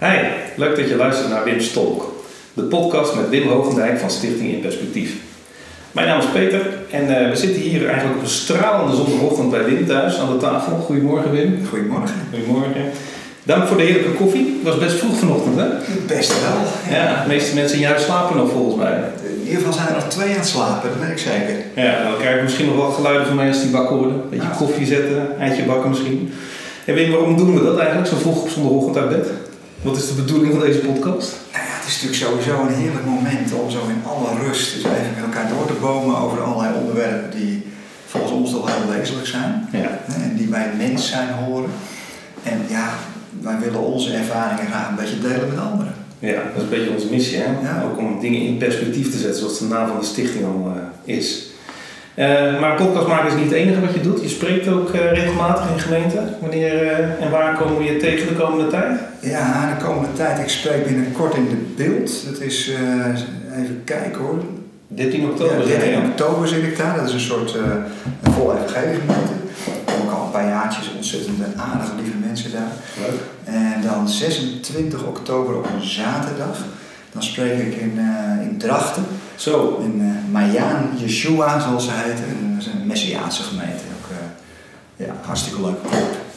Hi, leuk dat je luistert naar Wim Stolk, de podcast met Wim Hogendijk van Stichting In Perspectief. Mijn naam is Peter en eh, we zitten hier eigenlijk op een stralende zondagochtend bij Wim thuis aan de tafel. Goedemorgen Wim. Goedemorgen. Goedemorgen. Dank voor de heerlijke koffie. Het was best vroeg vanochtend hè? Best wel. Ja, de meeste mensen in slapen nog volgens mij. In ieder geval zijn er nog twee aan het slapen, dat weet ik zeker. Ja, dan krijg je misschien nog wel geluiden van mij als die wakker worden. Beetje koffie zetten, eitje bakken misschien. En Wim, waarom doen we dat eigenlijk zo vroeg op zondagochtend uit bed? Wat is de bedoeling van deze podcast? Nou ja, het is natuurlijk sowieso een heerlijk moment om zo in alle rust eens even met elkaar door te bomen over allerlei onderwerpen die volgens ons toch heel wezenlijk zijn. Ja. En die bij mens zijn horen. En ja, wij willen onze ervaringen graag een beetje delen met anderen. Ja, dat is een beetje onze missie, hè? Ja. Ook om dingen in perspectief te zetten, zoals de naam van de stichting al eh, is. Eh, maar podcast maken is niet het enige wat je doet. Je spreekt ook eh, regelmatig in gemeenten. Wanneer eh, en waar komen we je tegen de komende tijd? Ja, de komende tijd, ik spreek binnenkort in de beeld. Dat is, even kijken hoor, 13 oktober. Ja, zei 13 je. oktober zit ik daar. Dat is een soort uh, een vol evangeliegemeente. Er komen ook al een paar jaartjes ontzettend aardige, lieve mensen daar. Leuk. En dan 26 oktober op een zaterdag. Dan spreek ik in, in Drachten. Zo. In uh, Mayaan Yeshua, zoals ze heet. En dat is een Messiaanse gemeente. Ook, eh, ja, hartstikke leuk.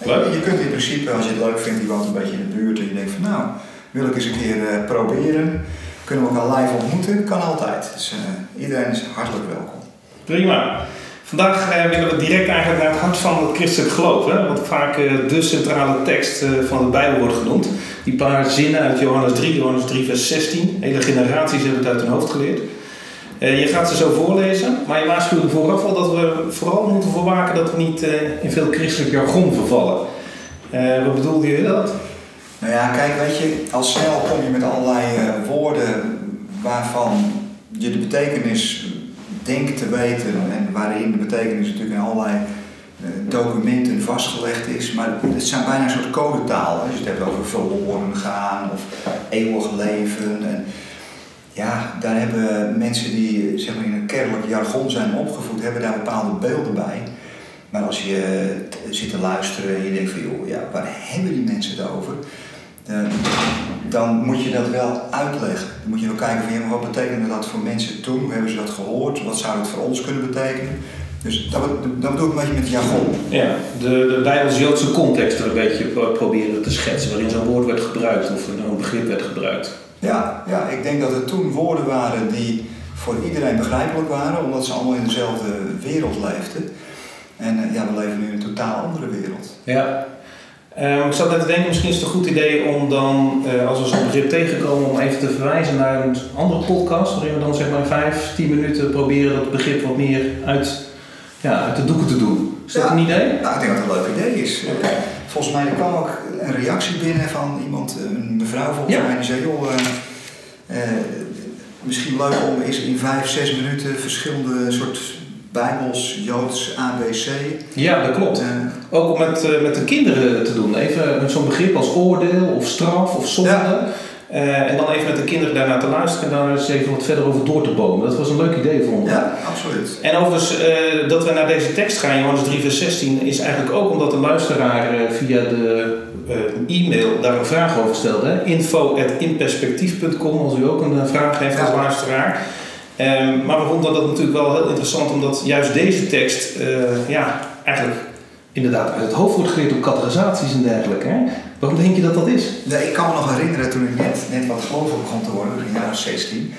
Leuk. Je kunt in principe, als je het leuk vindt, die woont een beetje in de buurt. En je denkt van nou, wil ik eens een keer eh, proberen. Kunnen we elkaar live ontmoeten? Kan altijd. Dus eh, iedereen is hartelijk welkom. Prima. Vandaag eh, willen we direct eigenlijk naar het hart van het christelijk geloof. Hè? Wat vaak eh, de centrale tekst eh, van de Bijbel wordt genoemd. Die paar zinnen uit Johannes 3, Johannes 3 vers 16. Hele generaties hebben het uit hun hoofd geleerd. Eh, je gaat ze zo voorlezen, maar je waarschuwde vooraf al dat we vooral moeten voorwaken dat we niet eh, in veel christelijk jargon vervallen. Eh, wat bedoelde je dat? Nou ja, kijk, weet je, al snel kom je met allerlei woorden waarvan je de betekenis denkt te weten en waarin de betekenis natuurlijk in allerlei documenten vastgelegd is. Maar het zijn bijna een soort codetaal. Hè. Dus je hebt over verloren gaan of eeuwig leven. En ja, daar hebben mensen die zeg maar, in een kerkelijk jargon zijn opgevoed, hebben daar bepaalde beelden bij. Maar als je eh, zit te luisteren en je denkt van joh, ja, waar hebben die mensen het over? Dan, dan moet je dat wel uitleggen. Dan moet je wel kijken van ja, wat betekende dat voor mensen toen? Hoe hebben ze dat gehoord? Wat zou het voor ons kunnen betekenen? Dus dat, dat bedoel ik een beetje met jargon. Ja, de, de Bijbels-Joodse context er een beetje pro- proberen te schetsen. Waarin zo'n woord werd gebruikt of er een begrip werd gebruikt. Ja, ja, ik denk dat er toen woorden waren die voor iedereen begrijpelijk waren, omdat ze allemaal in dezelfde wereld leefden. En eh, ja, we leven nu in een totaal andere wereld. Ja. Ehm, ik zat net te denken, misschien is het een goed idee om dan, eh, als we zo'n begrip tegenkomen, om even te verwijzen naar een andere podcast. Waarin we dan zeg maar in vijf, tien minuten proberen dat begrip wat meer uit, ja, uit de doeken te doen. Is dat een idee? Nou, ik denk dat het een leuk idee is. Volgens mij kwam ook een reactie binnen van iemand, een mevrouw volgens Ja. mij, die zei: joh, eh, eh, misschien leuk om eens in vijf, zes minuten verschillende soort Bijbels, Joods, ABC. Ja, dat klopt. eh, Ook om met, met de kinderen te doen. Even met zo'n begrip als oordeel of straf of zonde. Ja. Eh, en dan even met de kinderen daarna te luisteren en daar eens even wat verder over door te bomen. Dat was een leuk idee voor ons. ja, absoluut. En overigens, eh, dat we naar deze tekst gaan, Johannes 3 vers 16, is eigenlijk ook omdat de luisteraar eh, via de e-mail daar een vraag over stelde. hè. info.inperspectief.com als u ook een vraag heeft als Ja. luisteraar. Ehm, maar we vonden dat natuurlijk wel heel interessant, omdat juist deze tekst ja, eigenlijk inderdaad uit het hoofd wordt geleerd door categorisaties en dergelijke. Hè? Waarom denk je dat dat is? Nee, ik kan me nog herinneren toen ik net, net wat gelovig begon te worden, in jaar of 16,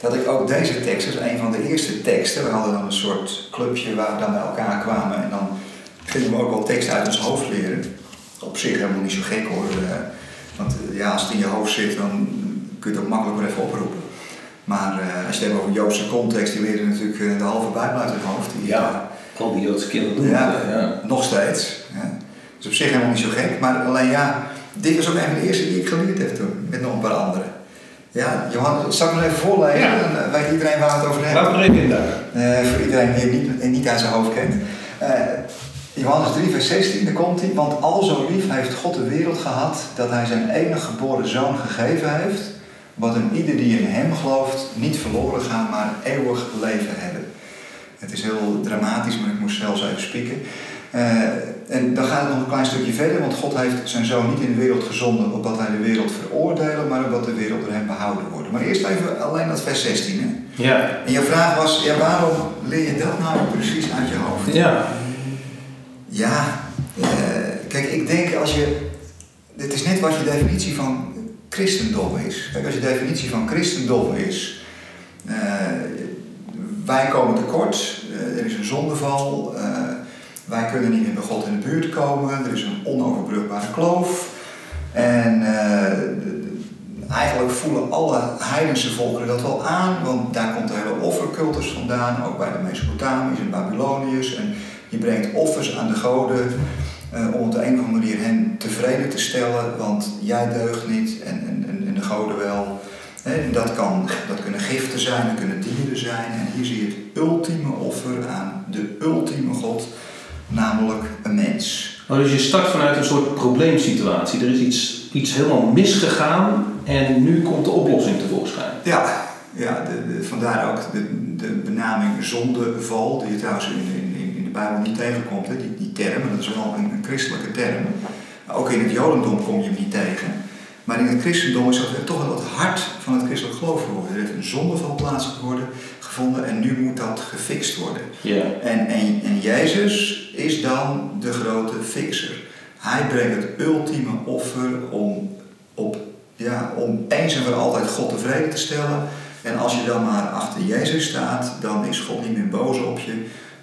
dat ik ook deze tekst, dat is een van de eerste teksten, we hadden dan een soort clubje waar we dan bij elkaar kwamen en dan gingen we ook wel teksten uit ons hoofd leren. Op zich helemaal niet zo gek hoor, eh, want eh, ja, als het in je hoofd zit, dan kun je het ook makkelijk weer even oproepen. Maar eh, als je het hebt over Joodse context, die leren natuurlijk de halve Bijbel uit hun hoofd. Die, Ja. Al die Joodse kinderen doen Ja. nog steeds. Ja. Dus op zich helemaal niet zo gek. Maar alleen ja, dit was ook een van de eerste die ik geleerd heb toen. Met nog een paar andere. Ja, Johan, zal ik even voorlezen? Ja. Dan eh, weet iedereen waar het over hebben. In duiken. Eh, voor iedereen die hem niet, niet uit zijn hoofd kent. Eh, Johannes 3, vers 16, daar komt hij. Want al zo lief heeft God de wereld gehad dat hij zijn enige geboren zoon gegeven heeft. Wat een ieder die in hem gelooft niet verloren gaat, maar eeuwig leven hebben. Het is heel dramatisch, maar ik moest zelfs even spieken. Eh, en dan gaat het nog een klein stukje verder, want God heeft zijn zoon niet in de wereld gezonden opdat hij de wereld veroordelen, maar opdat de wereld door hem behouden wordt. Maar eerst even alleen dat vers 16. Hè? Ja. En je vraag was, ja, waarom leer je dat nou precies uit je hoofd? Ja. Ja, eh, kijk, ik denk als je. Dit is net wat je definitie van christendom is. Kijk, als je definitie van christendom is. eh, wij komen tekort, eh, er is een zondeval, wij kunnen niet meer bij God in de buurt komen, er is een onoverbrugbare kloof. En eh, eigenlijk voelen alle heidense volkeren dat wel aan, want daar komt de hele offercultus vandaan, ook bij de Mesopotamiërs en Babyloniërs. En je brengt offers aan de goden eh, om op de een of andere manier hen tevreden te stellen, want jij deugt niet en, en, en- en de goden wel. Hè, dat, kan, dat kunnen giften zijn, dat kunnen dieren zijn. En hier zie je het ultieme offer aan de ultieme God, namelijk een mens. Oh, dus je start vanuit een soort probleemsituatie. Er is iets, iets helemaal misgegaan en nu komt de oplossing tevoorschijn. Ja, ja de, de- vandaar ook de, de benaming zondeval, die je trouwens in, in, in de Bijbel niet tegenkomt. Hè. Die, die term, dat is wel een, een christelijke term. Ook in het Jodendom kom je hem niet tegen. Maar in het christendom is dat toch wel het hart van het christelijk geloof geworden. Er heeft een zondeval plaatsgevonden gevonden en nu moet dat gefixt worden. Ja. En, en, en Jezus is dan de grote fixer. Hij brengt het ultieme offer om, op, ja, om eens en voor altijd God tevreden te stellen. En als je dan maar achter Jezus staat, dan is God niet meer boos op je.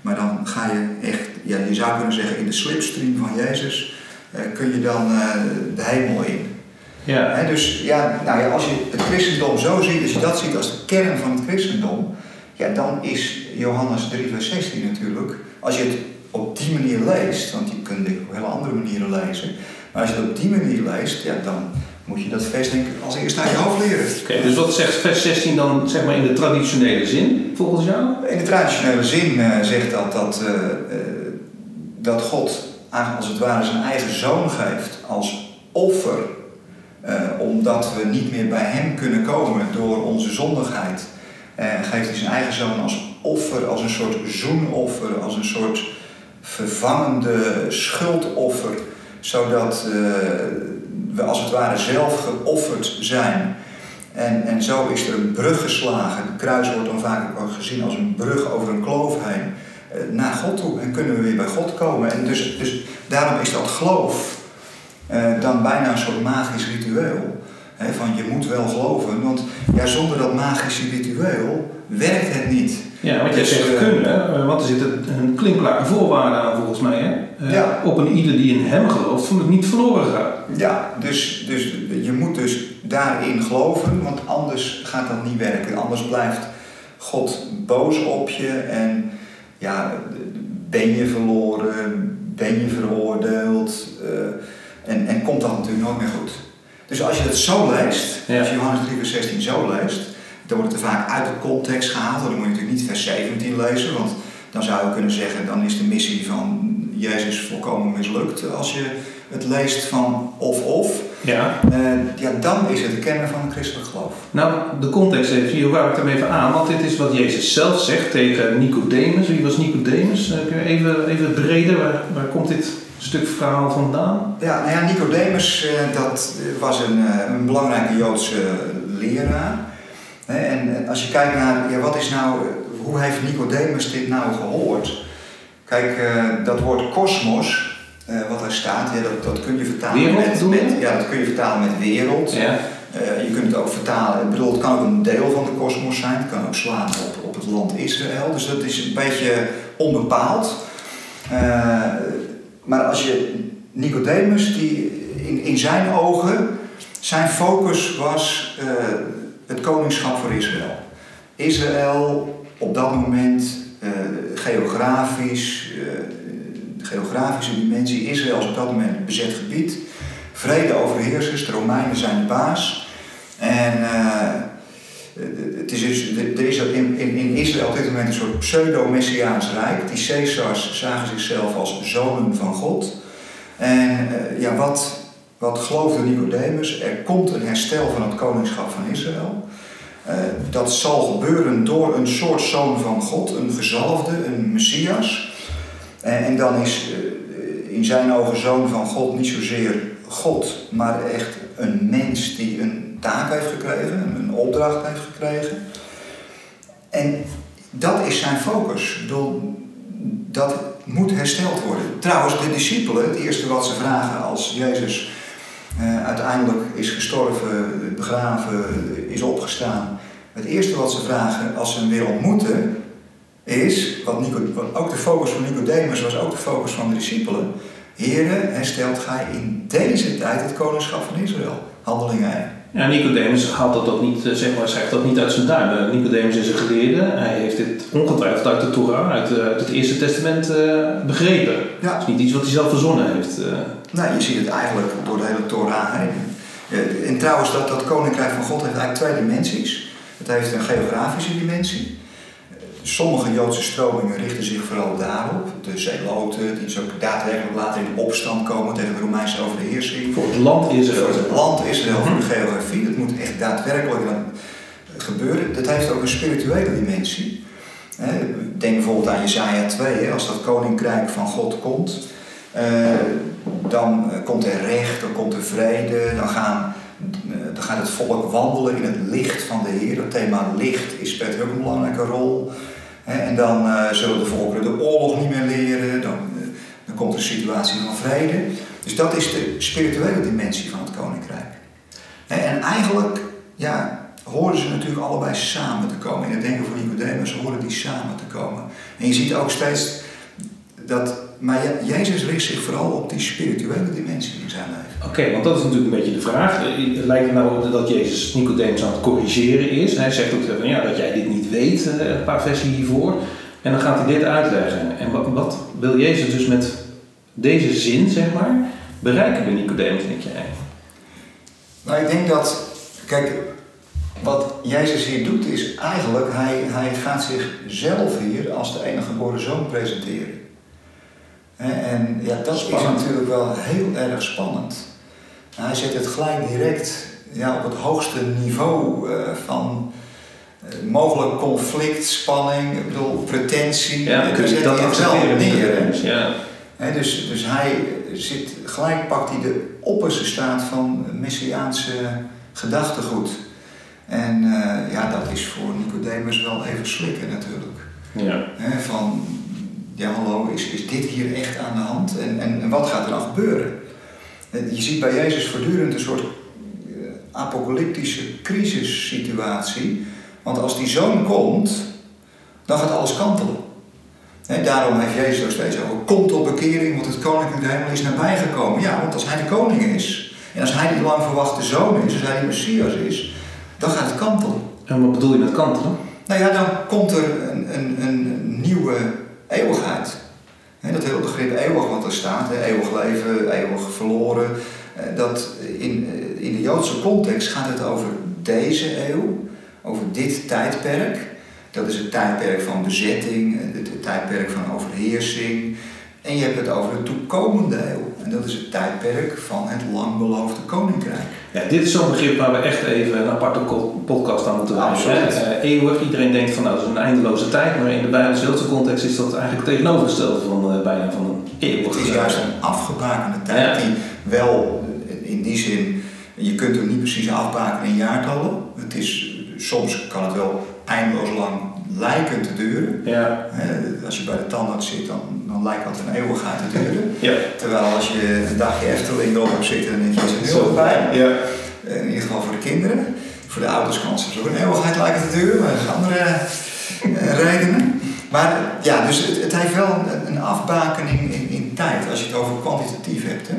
Maar dan ga je echt, ja, je zou kunnen zeggen, in de slipstream van Jezus eh, kun je dan eh, de hemel in. Ja. Dus ja, nou ja, als je het christendom zo ziet, als je dat ziet als de kern van het christendom, ja, dan is Johannes 3, vers 16 natuurlijk, als je het op die manier leest, want je kunt dit op hele andere manieren lezen, maar als je het op die manier leest, ja, dan moet je dat vers denk ik als eerste uit je hoofd leren. Oké, dus wat zegt vers 16 dan zeg maar in de traditionele zin, volgens jou? In de traditionele zin eh, zegt dat dat, eh, eh, dat God als het ware zijn eigen zoon geeft als offer, omdat we niet meer bij hem kunnen komen door onze zondigheid. Eh, geeft hij zijn eigen zoon als offer, als een soort zoenoffer, als een soort vervangende schuldoffer, zodat eh, we als het ware zelf geofferd zijn. En, en zo is er een brug geslagen. Het kruis wordt dan vaak gezien als een brug over een kloof heen. eh, Naar God toe. En kunnen we weer bij God komen. En dus, dus daarom is dat geloof dan bijna een soort magisch ritueel. Van je moet wel geloven. Want ja, zonder dat magische ritueel werkt het niet. Ja, want jij Dus, zegt eh, kunnen, hè, want er zit een, klinkklare voorwaarde aan volgens mij. Hè? Eh, Ja. Op een ieder die in hem gelooft, van het niet verloren gaat. Ja, dus, dus je moet dus daarin geloven, want anders gaat dat niet werken. Anders blijft God boos op je en ja, ben je verloren, ben je veroordeeld eh, en, en komt dat natuurlijk nooit meer goed. Dus als je het zo leest, Ja. als je Johannes 3 vers 16 zo leest, dan wordt het er vaak uit de context gehaald. Dan moet je natuurlijk niet vers 17 lezen, want dan zou je kunnen zeggen, dan is de missie van Jezus volkomen mislukt als je het leest van of-of. Ja. Eh, ja, dan is het de kern van een christelijk geloof. Nou, de context even, hier wou ik hem even aan, want dit is wat Jezus zelf zegt tegen Nicodemus. Wie was Nicodemus? Eh, kun je even, even breder, waar, waar komt dit stuk verhaal vandaan? Ja, nou ja, Nicodemus, eh, dat was een, eh, een belangrijke Joodse leraar. En als je kijkt naar, ja, wat is nou, hoe heeft Nicodemus dit nou gehoord? Kijk, eh, dat woord kosmos, wat daar staat, ja, dat, dat kun je vertalen Wereld, met, met- ja, dat kun je vertalen met wereld. Ja. Je kunt het ook vertalen, ik bedoel, het kan ook een deel van de kosmos zijn, het kan ook slaan op, op het land Israël, dus dat is een beetje onbepaald. Maar als je Nicodemus, die in, in zijn ogen, zijn focus was eh, het koningschap voor Israël. Israël op dat moment, eh, geografisch, eh, de geografische dimensie, Israël is op dat moment bezet gebied. Vrede overheersers, de Romeinen zijn de baas. En eh, het is dus, er is in, in, Israël op dit moment een soort pseudo-messiaans rijk. Die Caesars zagen zichzelf als zonen van God. En eh, ja, wat, wat geloofde Nicodemus? Er komt een herstel van het koningschap van Israël. Eh, dat zal gebeuren door een soort zoon van God, een gezalfde, een messias. En, dan is eh, in zijn ogen zoon van God, niet zozeer God, maar echt een mens die een taak heeft gekregen, een opdracht heeft gekregen. En dat is zijn focus. Bedoel, dat moet hersteld worden. Trouwens, de discipelen, het eerste wat ze vragen als Jezus uh, uiteindelijk is gestorven, begraven, is opgestaan. Het eerste wat ze vragen als ze hem weer ontmoeten, is, wat ook de focus van Nicodemus was, ook de focus van de discipelen. Heren, herstelt gij in deze tijd het koningschap van Israël. Handelingen 1. Ja, Nicodemus haalt dat ook niet, eh, zeg maar, zegt dat niet uit zijn duim. Eh, Nicodemus is een geleerde. Hij heeft dit ongetwijfeld uit de Torah, uit, het Eerste Testament begrepen. Ja. Het is niet iets wat hij zelf verzonnen heeft. Nou, je ziet het eigenlijk door de hele Torah heen. En trouwens, dat, dat koninkrijk van God heeft eigenlijk twee dimensies. Het heeft een geografische dimensie. Sommige Joodse stromingen richten zich vooral daarop. De Zeeloten, die ook daadwerkelijk later in opstand komen tegen de Romeinse overheersing. Voor het land Israël. Voor het land Israël, voor de geografie. Dat moet echt daadwerkelijk gebeuren. Dat heeft ook een spirituele dimensie. Denk bijvoorbeeld aan Jesaja 2, als dat koninkrijk van God komt. Eh, dan eh, komt er recht, dan komt er vrede, dan, gaan, eh, dan gaat het volk wandelen in het licht van de Heer. Het thema licht is, speelt ook een belangrijke rol. En dan uh, zullen de volkeren de oorlog niet meer leren, dan, dan komt er een situatie van vrede. Dus dat is de spirituele dimensie van het koninkrijk. En eigenlijk ja, horen ze natuurlijk allebei samen te komen. In het denken van Nicodemus horen die samen te komen. En je ziet ook steeds dat maar Jezus richt zich vooral op die spirituele dimensie in zijn leven. Oké, want dat is natuurlijk een beetje de vraag. Lijkt het nou dat Jezus Nicodemus aan het corrigeren is? Hij zegt ook van, ja, dat jij dit niet weet, eh, een paar versies hiervoor. En dan gaat hij dit uitleggen. En wat, wat wil Jezus dus met deze zin, zeg maar, bereiken bij Nicodemus, denk jij? Nou, ik denk dat, kijk, wat Jezus hier doet is eigenlijk, hij, hij gaat zichzelf hier als de enige geboren zoon presenteren. En ja, dat is natuurlijk wel heel erg spannend. Hij zet het gelijk direct ja, op het hoogste niveau uh, van uh, mogelijk conflict, spanning, ik bedoel, pretentie. Ja, kun je dat accepteren neer. Ja. dus, dus hij zit, gelijk pakt hij de opperste staat van messiaanse gedachtegoed. En uh, ja, dat is voor Nicodemus wel even slikken natuurlijk. Ja. van, ja hallo, is, is dit hier echt aan de hand? En, en, en wat gaat er dan gebeuren? Je ziet bij Jezus voortdurend een soort eh, apocalyptische crisissituatie. Want als die zoon komt, dan gaat alles kantelen. daarom heeft Jezus ook steeds over, komt op bekering, want het koninkrijk de hemel is nabijgekomen. Ja, want als hij de koning is, en als hij die lang verwachte zoon is, als hij de Messias is, dan gaat het kantelen. En wat bedoel je met kantelen? Nou ja, dan komt er een, een, een nieuwe eeuwigheid. Dat hele begrip eeuwig wat er staat, eeuwig leven, eeuwig verloren, eh, dat in, eh, in de Joodse context gaat het over deze eeuw, over dit tijdperk. Dat is het tijdperk van bezetting, het tijdperk van overheersing. En je hebt het over de toekomende eeuw. En dat is het tijdperk van het lang beloofde koninkrijk. Ja, dit is zo'n begrip waar we echt even een aparte podcast aan moeten wijden. Uh, eeuwig, iedereen denkt van nou dat is een eindeloze tijd, maar in de Bijbelse context is dat eigenlijk het tegenovergestelde van uh, bijna van een eeuwig. Het is juist een afgebakende tijd die wel in die zin, je kunt er niet precies afbakenen in jaartallen. Het is, soms kan het wel eindeloos lang lijken te duren. Ja. als je bij de tandarts zit, dan, dan lijkt dat een eeuwigheid te duren. Ja. Terwijl als je een dagje Efteling erop hebt zitten, dan denk je, is heel fijn. Ja. In ieder geval voor de kinderen. Voor de ouders kan het ook een eeuwigheid lijken te duren, maar andere uh, redenen. Maar ja, dus het, het heeft wel een, een afbakening in, in tijd, als je het over kwantitatief hebt. Hè.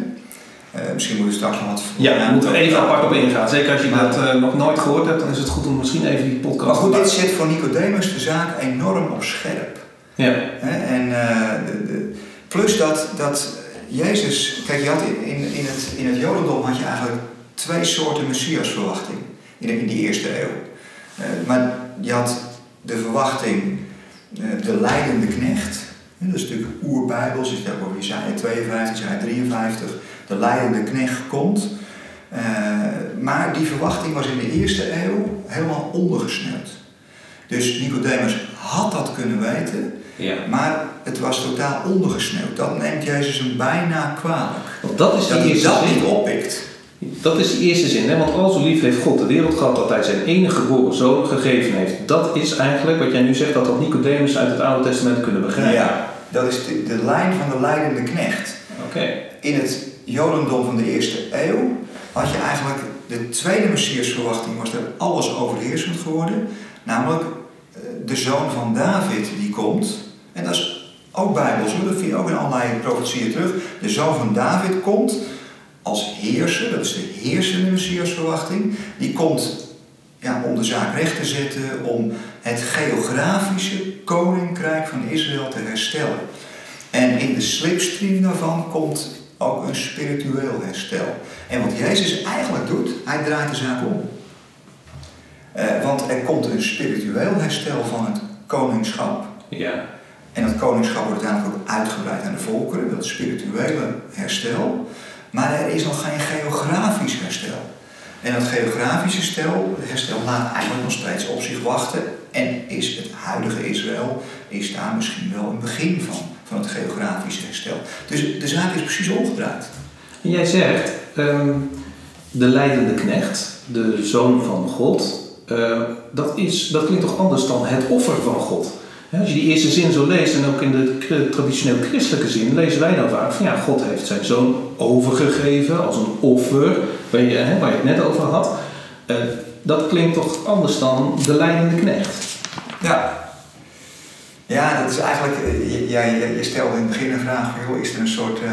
Uh, misschien moeten we straks nog wat... Ja, daar moeten we even apart op ingaan. Zeker als je dat uh, nog nooit gehoord hebt, dan is het goed om misschien even die podcast... Maar goed, dit zet voor Nicodemus de zaak enorm op scherp. Ja. en uh, de, de, plus dat, dat Jezus... Kijk, je had in, in, het, in het Jodendom had je eigenlijk twee soorten Messiasverwachting in, in die eerste eeuw. maar je had de verwachting, de leidende knecht... Dat is natuurlijk oerbijbels, is daar over Isaiah 52, Isaiah 53 de leidende knecht komt. Uh, maar die verwachting was in de eerste eeuw helemaal ondergesneeuwd. Dus Nicodemus had dat kunnen weten, ja. maar het was totaal ondergesneeuwd. Dat neemt Jezus hem bijna kwalijk. Want dat is die Dat hij eerste dat zin. niet oppikt. Dat is de eerste zin, hè? want al zo lief heeft God de wereld gehad dat hij zijn enige geboren zoon gegeven heeft. Dat is eigenlijk wat jij nu zegt, dat had Nicodemus uit het Oude Testament kunnen begrijpen. Ja, dat is de, de lijn van de leidende knecht. Oké. In het Jodendom van de eerste eeuw had je eigenlijk de tweede Messiasverwachting was er alles overheersend geworden. Namelijk eh, de zoon van David die komt. En dat is ook bijbels dat vind je ook in allerlei profetieën terug. De zoon van David komt als heerser, dat is de heersende Messiasverwachting. Die komt ja, om de zaak recht te zetten, om het geografische koninkrijk van Israël te herstellen. En in de slipstream daarvan komt ook een spiritueel herstel. En wat Jezus eigenlijk doet, hij draait de zaak om. Eh, want er komt een spiritueel herstel van het koningschap. Ja. En dat koningschap wordt uiteindelijk ook uitgebreid aan de volkeren, dat spirituele herstel. Maar er is nog geen geografisch herstel. En dat geografische herstel, herstel laat eigenlijk nog steeds op zich wachten. En is het huidige Israël, is daar misschien wel een begin van, van het geografische herstel. Dus de zaak is precies omgedraaid. En jij zegt, ehm, de leidende knecht, de zoon van God, eh, dat, is, dat klinkt toch anders dan het offer van God? Als je die eerste zin zo leest, en ook in de traditioneel christelijke zin, lezen wij dan vaak van ja, God heeft zijn zoon overgegeven als een offer, waar je, hè, waar je het net over had. Eh, dat klinkt toch anders dan de leidende knecht? Ja. Ja, dat is eigenlijk, eh, je, ja, je, je stelde in het begin een vraag van, joh, is er een soort eh,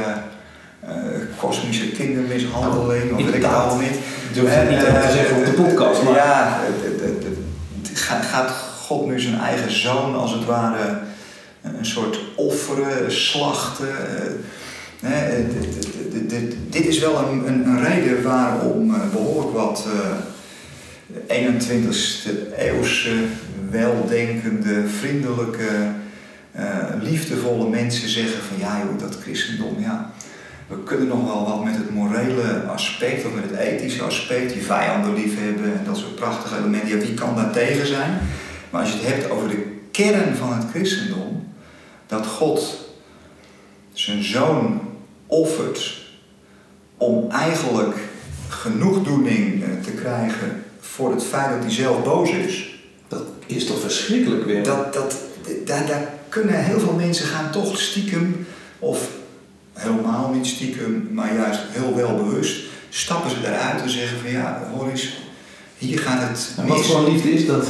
eh, kosmische kindermishandeling of weet ik het allemaal niet. Durf het niet te zeggen op de podcast, maar... Ja, gaat- God nu zijn eigen zoon als het ware een soort offeren, slachten? dit- dit- dit- dit- Dit is wel een, een, een reden waarom eh, behoorlijk wat eh 21ste eeuwse, weldenkende, vriendelijke, eh, liefdevolle mensen zeggen van ja joh, dat christendom, ja, we kunnen nog wel wat met het morele aspect of met het ethische aspect, die vijanden liefhebben en dat soort prachtige elementen. Ja, wie kan daar tegen zijn? Maar als je het hebt over de kern van het christendom, dat God zijn zoon offert om eigenlijk genoegdoening eh, te krijgen voor het feit dat hij zelf boos is. Is toch verschrikkelijk weer? Dat, dat, daar, daar kunnen heel veel mensen gaan toch stiekem, of helemaal niet stiekem, maar juist heel wel bewust, stappen ze eruit en zeggen van ja, hoor eens, hier gaat het En wat mis. voor liefde is dat?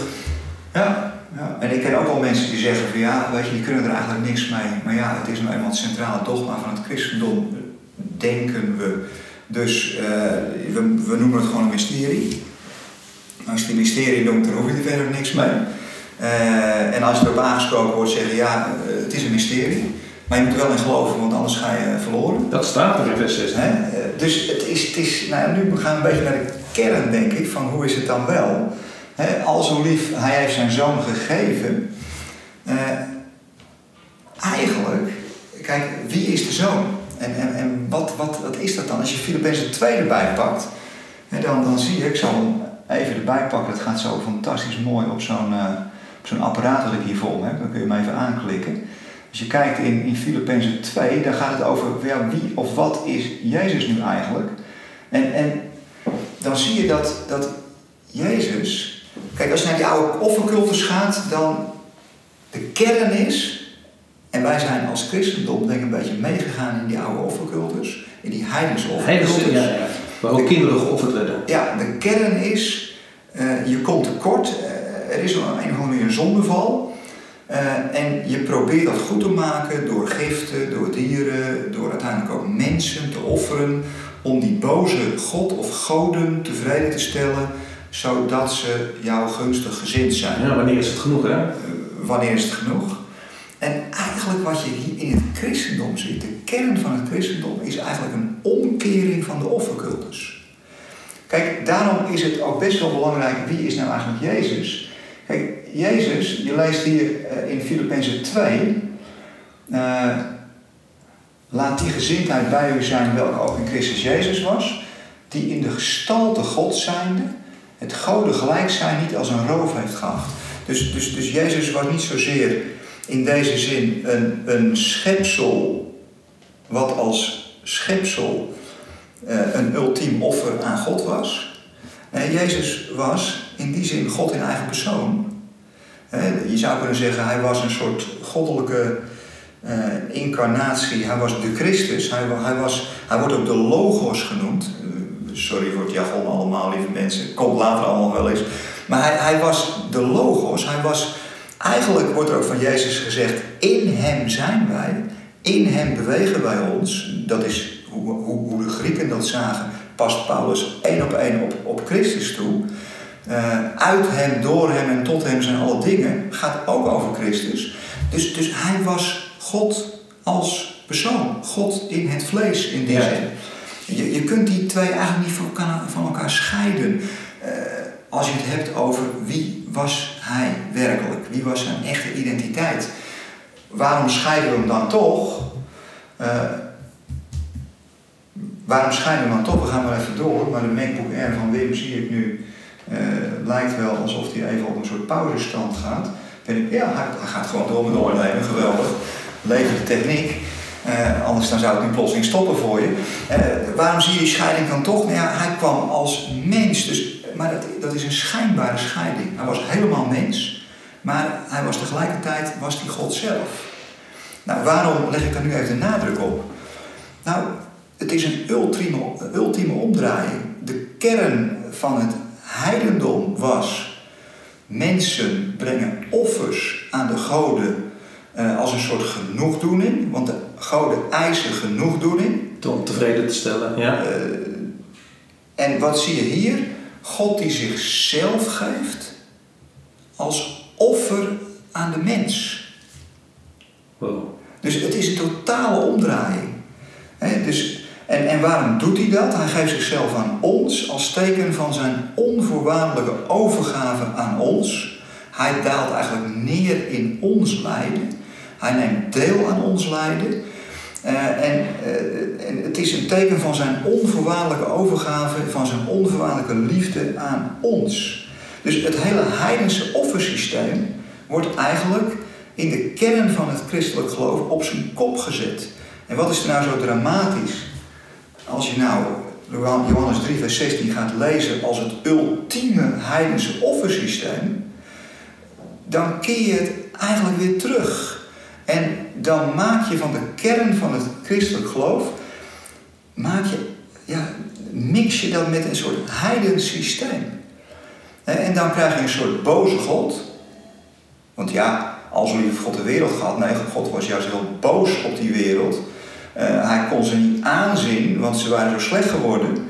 Ja, ja, en ik ken ook wel mensen die zeggen van ja, weet je, die kunnen er eigenlijk niks mee. Maar ja, het is nou eenmaal het centrale dogma van het christendom, denken we. Dus eh, we, we noemen het gewoon een mysterie. Als het een mysterie noemt, dan hoef je er verder niks mee. Eh, en als je erop aangesproken wordt, zeggen ja, eh, het is een mysterie. Maar je moet er wel in geloven, want anders ga je verloren. Dat staat er in vers 16. Hè? Eh, Dus het is, het is nou, nu gaan we een beetje naar de kern, denk ik, van hoe is het dan wel. Hè, al zo lief, hij heeft zijn zoon gegeven. Eh, eigenlijk, kijk, wie is de zoon? En, en, en wat, wat, wat is dat dan? Als je Filippenzen 2 erbij pakt, dan, dan zie je, ik zal even erbij pakken, het gaat zo fantastisch mooi op zo'n eh, zo'n apparaat dat ik hier voor me heb, dan kun je hem even aanklikken. Als je kijkt in, in Filippenzen 2, dan gaat het over ja, wie of wat is Jezus nu eigenlijk. En, en dan zie je dat, dat Jezus. Kijk, als je naar die oude offercultus gaat, dan de kern is. En wij zijn als christendom denk ik een beetje meegegaan in die oude offercultus. In die heidense offercultus. ja, ja. Waar ook kinderen geofferd werden. Ja, de kern is, eh, je komt tekort, eh, er is een, een of andere manier een zondeval. eh, en je probeert dat goed te maken door giften, door dieren, door uiteindelijk ook mensen te offeren. Om die boze god of goden tevreden te stellen, zodat ze jou gunstig gezind zijn. Ja, wanneer is het genoeg, hè? Wanneer is het genoeg? En eigenlijk wat je hier in het christendom ziet, de kern van het christendom, is eigenlijk een omkering van de offercultus. Kijk, daarom is het ook best wel belangrijk, wie is nou eigenlijk Jezus? Kijk, Jezus, je leest hier eh, in Filippenzen 2, eh, laat die gezindheid bij u zijn welke ook in Christus Jezus was, die in de gestalte God zijnde, het goden gelijk zijn niet als een roof heeft geacht. Dus, dus, dus Jezus was niet zozeer in deze zin een, een schepsel wat als schepsel uh, een ultiem offer aan God was. Uh, Jezus was in die zin God in eigen persoon. Uh, je zou kunnen zeggen, hij was een soort goddelijke incarnatie. Hij was de Christus. Hij, hij, was, hij wordt ook de Logos genoemd. sorry voor het jargon allemaal, lieve mensen. Komt later allemaal wel eens. Maar hij, hij was de Logos. Hij was, eigenlijk wordt er ook van Jezus gezegd, in hem zijn wij. In hem bewegen wij ons. Dat is hoe, hoe, hoe de Grieken dat zagen. Past Paulus één op één op, op Christus toe. Uh, uit hem, door hem en tot hem zijn alle dingen. Gaat ook over Christus. Dus, dus hij was God als persoon. God in het vlees in die zin. Je, je kunt die twee eigenlijk niet van elkaar, van elkaar scheiden. Uh, als je het hebt over wie was hij werkelijk? Wie was zijn echte identiteit? waarom scheiden we hem dan toch? Uh, waarom scheiden we hem dan toch? We gaan maar even door, maar de MacBook Air van Wim zie ik nu. Uh, lijkt wel alsof hij even op een soort pauzestand gaat. Ben ik, ja, hij, gaat gewoon door met opnemen, geweldig. Leven de techniek. Uh, anders dan zou het nu plotseling stoppen voor je. waarom zie je die scheiding dan toch? Nou ja, hij kwam als mens, dus, maar dat, dat is een schijnbare scheiding. Hij was helemaal mens. Maar hij was tegelijkertijd was hij God zelf. Nou, waarom leg ik daar nu even de nadruk op? Nou, het is een ultieme, ultieme omdraaiing. De kern van het heidendom was: mensen brengen offers aan de goden uh, als een soort genoegdoening, want de goden eisen genoegdoening. Om tevreden te stellen, ja. Uh, en wat zie je hier? God die zichzelf geeft als offer aan de mens. Dus het is een totale omdraaiing. dus, en, en waarom doet hij dat? Hij geeft zichzelf aan ons als teken van zijn onvoorwaardelijke overgave aan ons. Hij daalt eigenlijk neer in ons lijden. Hij neemt deel aan ons lijden. Uh, en, uh, en het is een teken van zijn onvoorwaardelijke overgave, van zijn onvoorwaardelijke liefde aan ons. Dus het hele heidense offersysteem wordt eigenlijk in de kern van het christelijk geloof op zijn kop gezet. En wat is er nou zo dramatisch? Als je nou Johannes 3, vers 16 gaat lezen als het ultieme heidense offersysteem, dan keer je het eigenlijk weer terug. En dan maak je van de kern van het christelijk geloof, maak je, ja, mix je dat met een soort heidens systeem. En dan krijg je een soort boze God. Want ja, als lief God de wereld gehad. Nee, God was juist heel boos op die wereld. Uh, hij kon ze niet aanzien, want ze waren zo slecht geworden.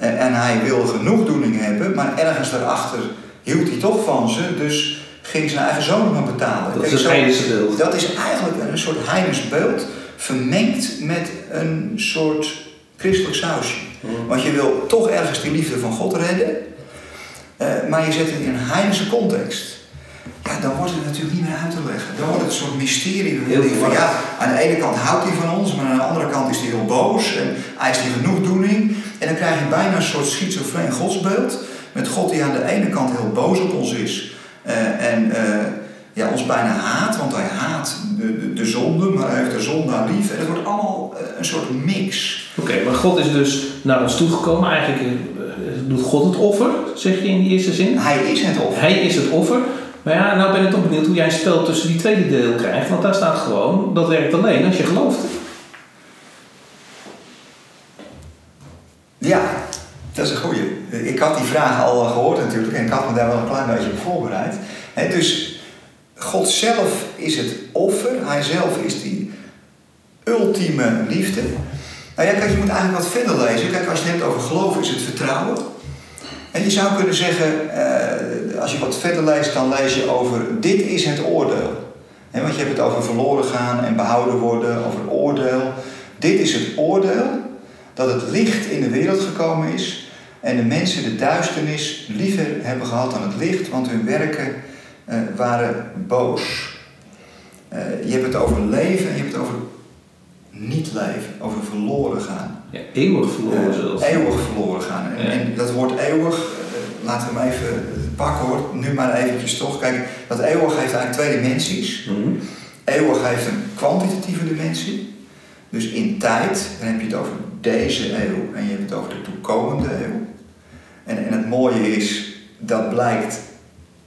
Uh, en hij wilde genoegdoening hebben, maar ergens daarachter hield hij toch van ze. Dus ging zijn eigen zoon maar betalen. Dat is een heidense beeld. Dat is eigenlijk een soort heidens beeld, vermengd met een soort christelijk sausje. Hmm. Want je wil toch ergens die liefde van God redden. Uh, maar je zet het in een heidense context. Ja, dan wordt het natuurlijk niet meer uit te leggen. Dan wordt het een soort mysterie. Heel van, ja, aan de ene kant houdt hij van ons, maar aan de andere kant is hij heel boos en eist hij genoegdoening. En dan krijg je bijna een soort schizofreen godsbeeld. Met God die aan de ene kant heel boos op ons is en uh, ja, ons bijna haat, want hij haat de, de, de, zonde, maar hij heeft de zonde aan lief. En het wordt allemaal een soort mix. Oké, maar God is dus naar ons toegekomen. Eigenlijk doet God het offer, zeg je in die eerste zin. Hij is het offer. Hij is het offer. Maar ja, nou ben ik toch benieuwd hoe jij een spel tussen die tweede deel krijgt. Want daar staat gewoon, dat werkt alleen als je gelooft. Ja, dat is een goeie. Ik had die vraag al gehoord natuurlijk en ik had me daar wel een klein beetje op voorbereid. dus God zelf is het offer. Hij zelf is die ultieme liefde. Nou ja, kijk, je moet eigenlijk wat verder lezen. Kijk, als je het hebt over geloof is het vertrouwen. En je zou kunnen zeggen, eh, als je wat verder leest, dan lees je over dit is het oordeel. He, want je hebt het over verloren gaan en behouden worden, over oordeel. Dit is het oordeel, dat het licht in de wereld gekomen is en de mensen de duisternis liever hebben gehad dan het licht, want hun werken uh, waren boos. Uh, je hebt het over leven en je hebt het over niet leven, over verloren gaan. Ja, eeuwig verloren uh, zelfs. Eeuwig verloren gaan. En, en dat woord eeuwig, laten we hem even pakken hoor, nu maar eventjes toch. Kijk, dat eeuwig heeft eigenlijk twee dimensies. Mm -hmm. eeuwig heeft een kwantitatieve dimensie. Dus in tijd, dan heb je het over deze eeuw en je hebt het over de toekomende eeuw. En, en het mooie is, dat blijkt,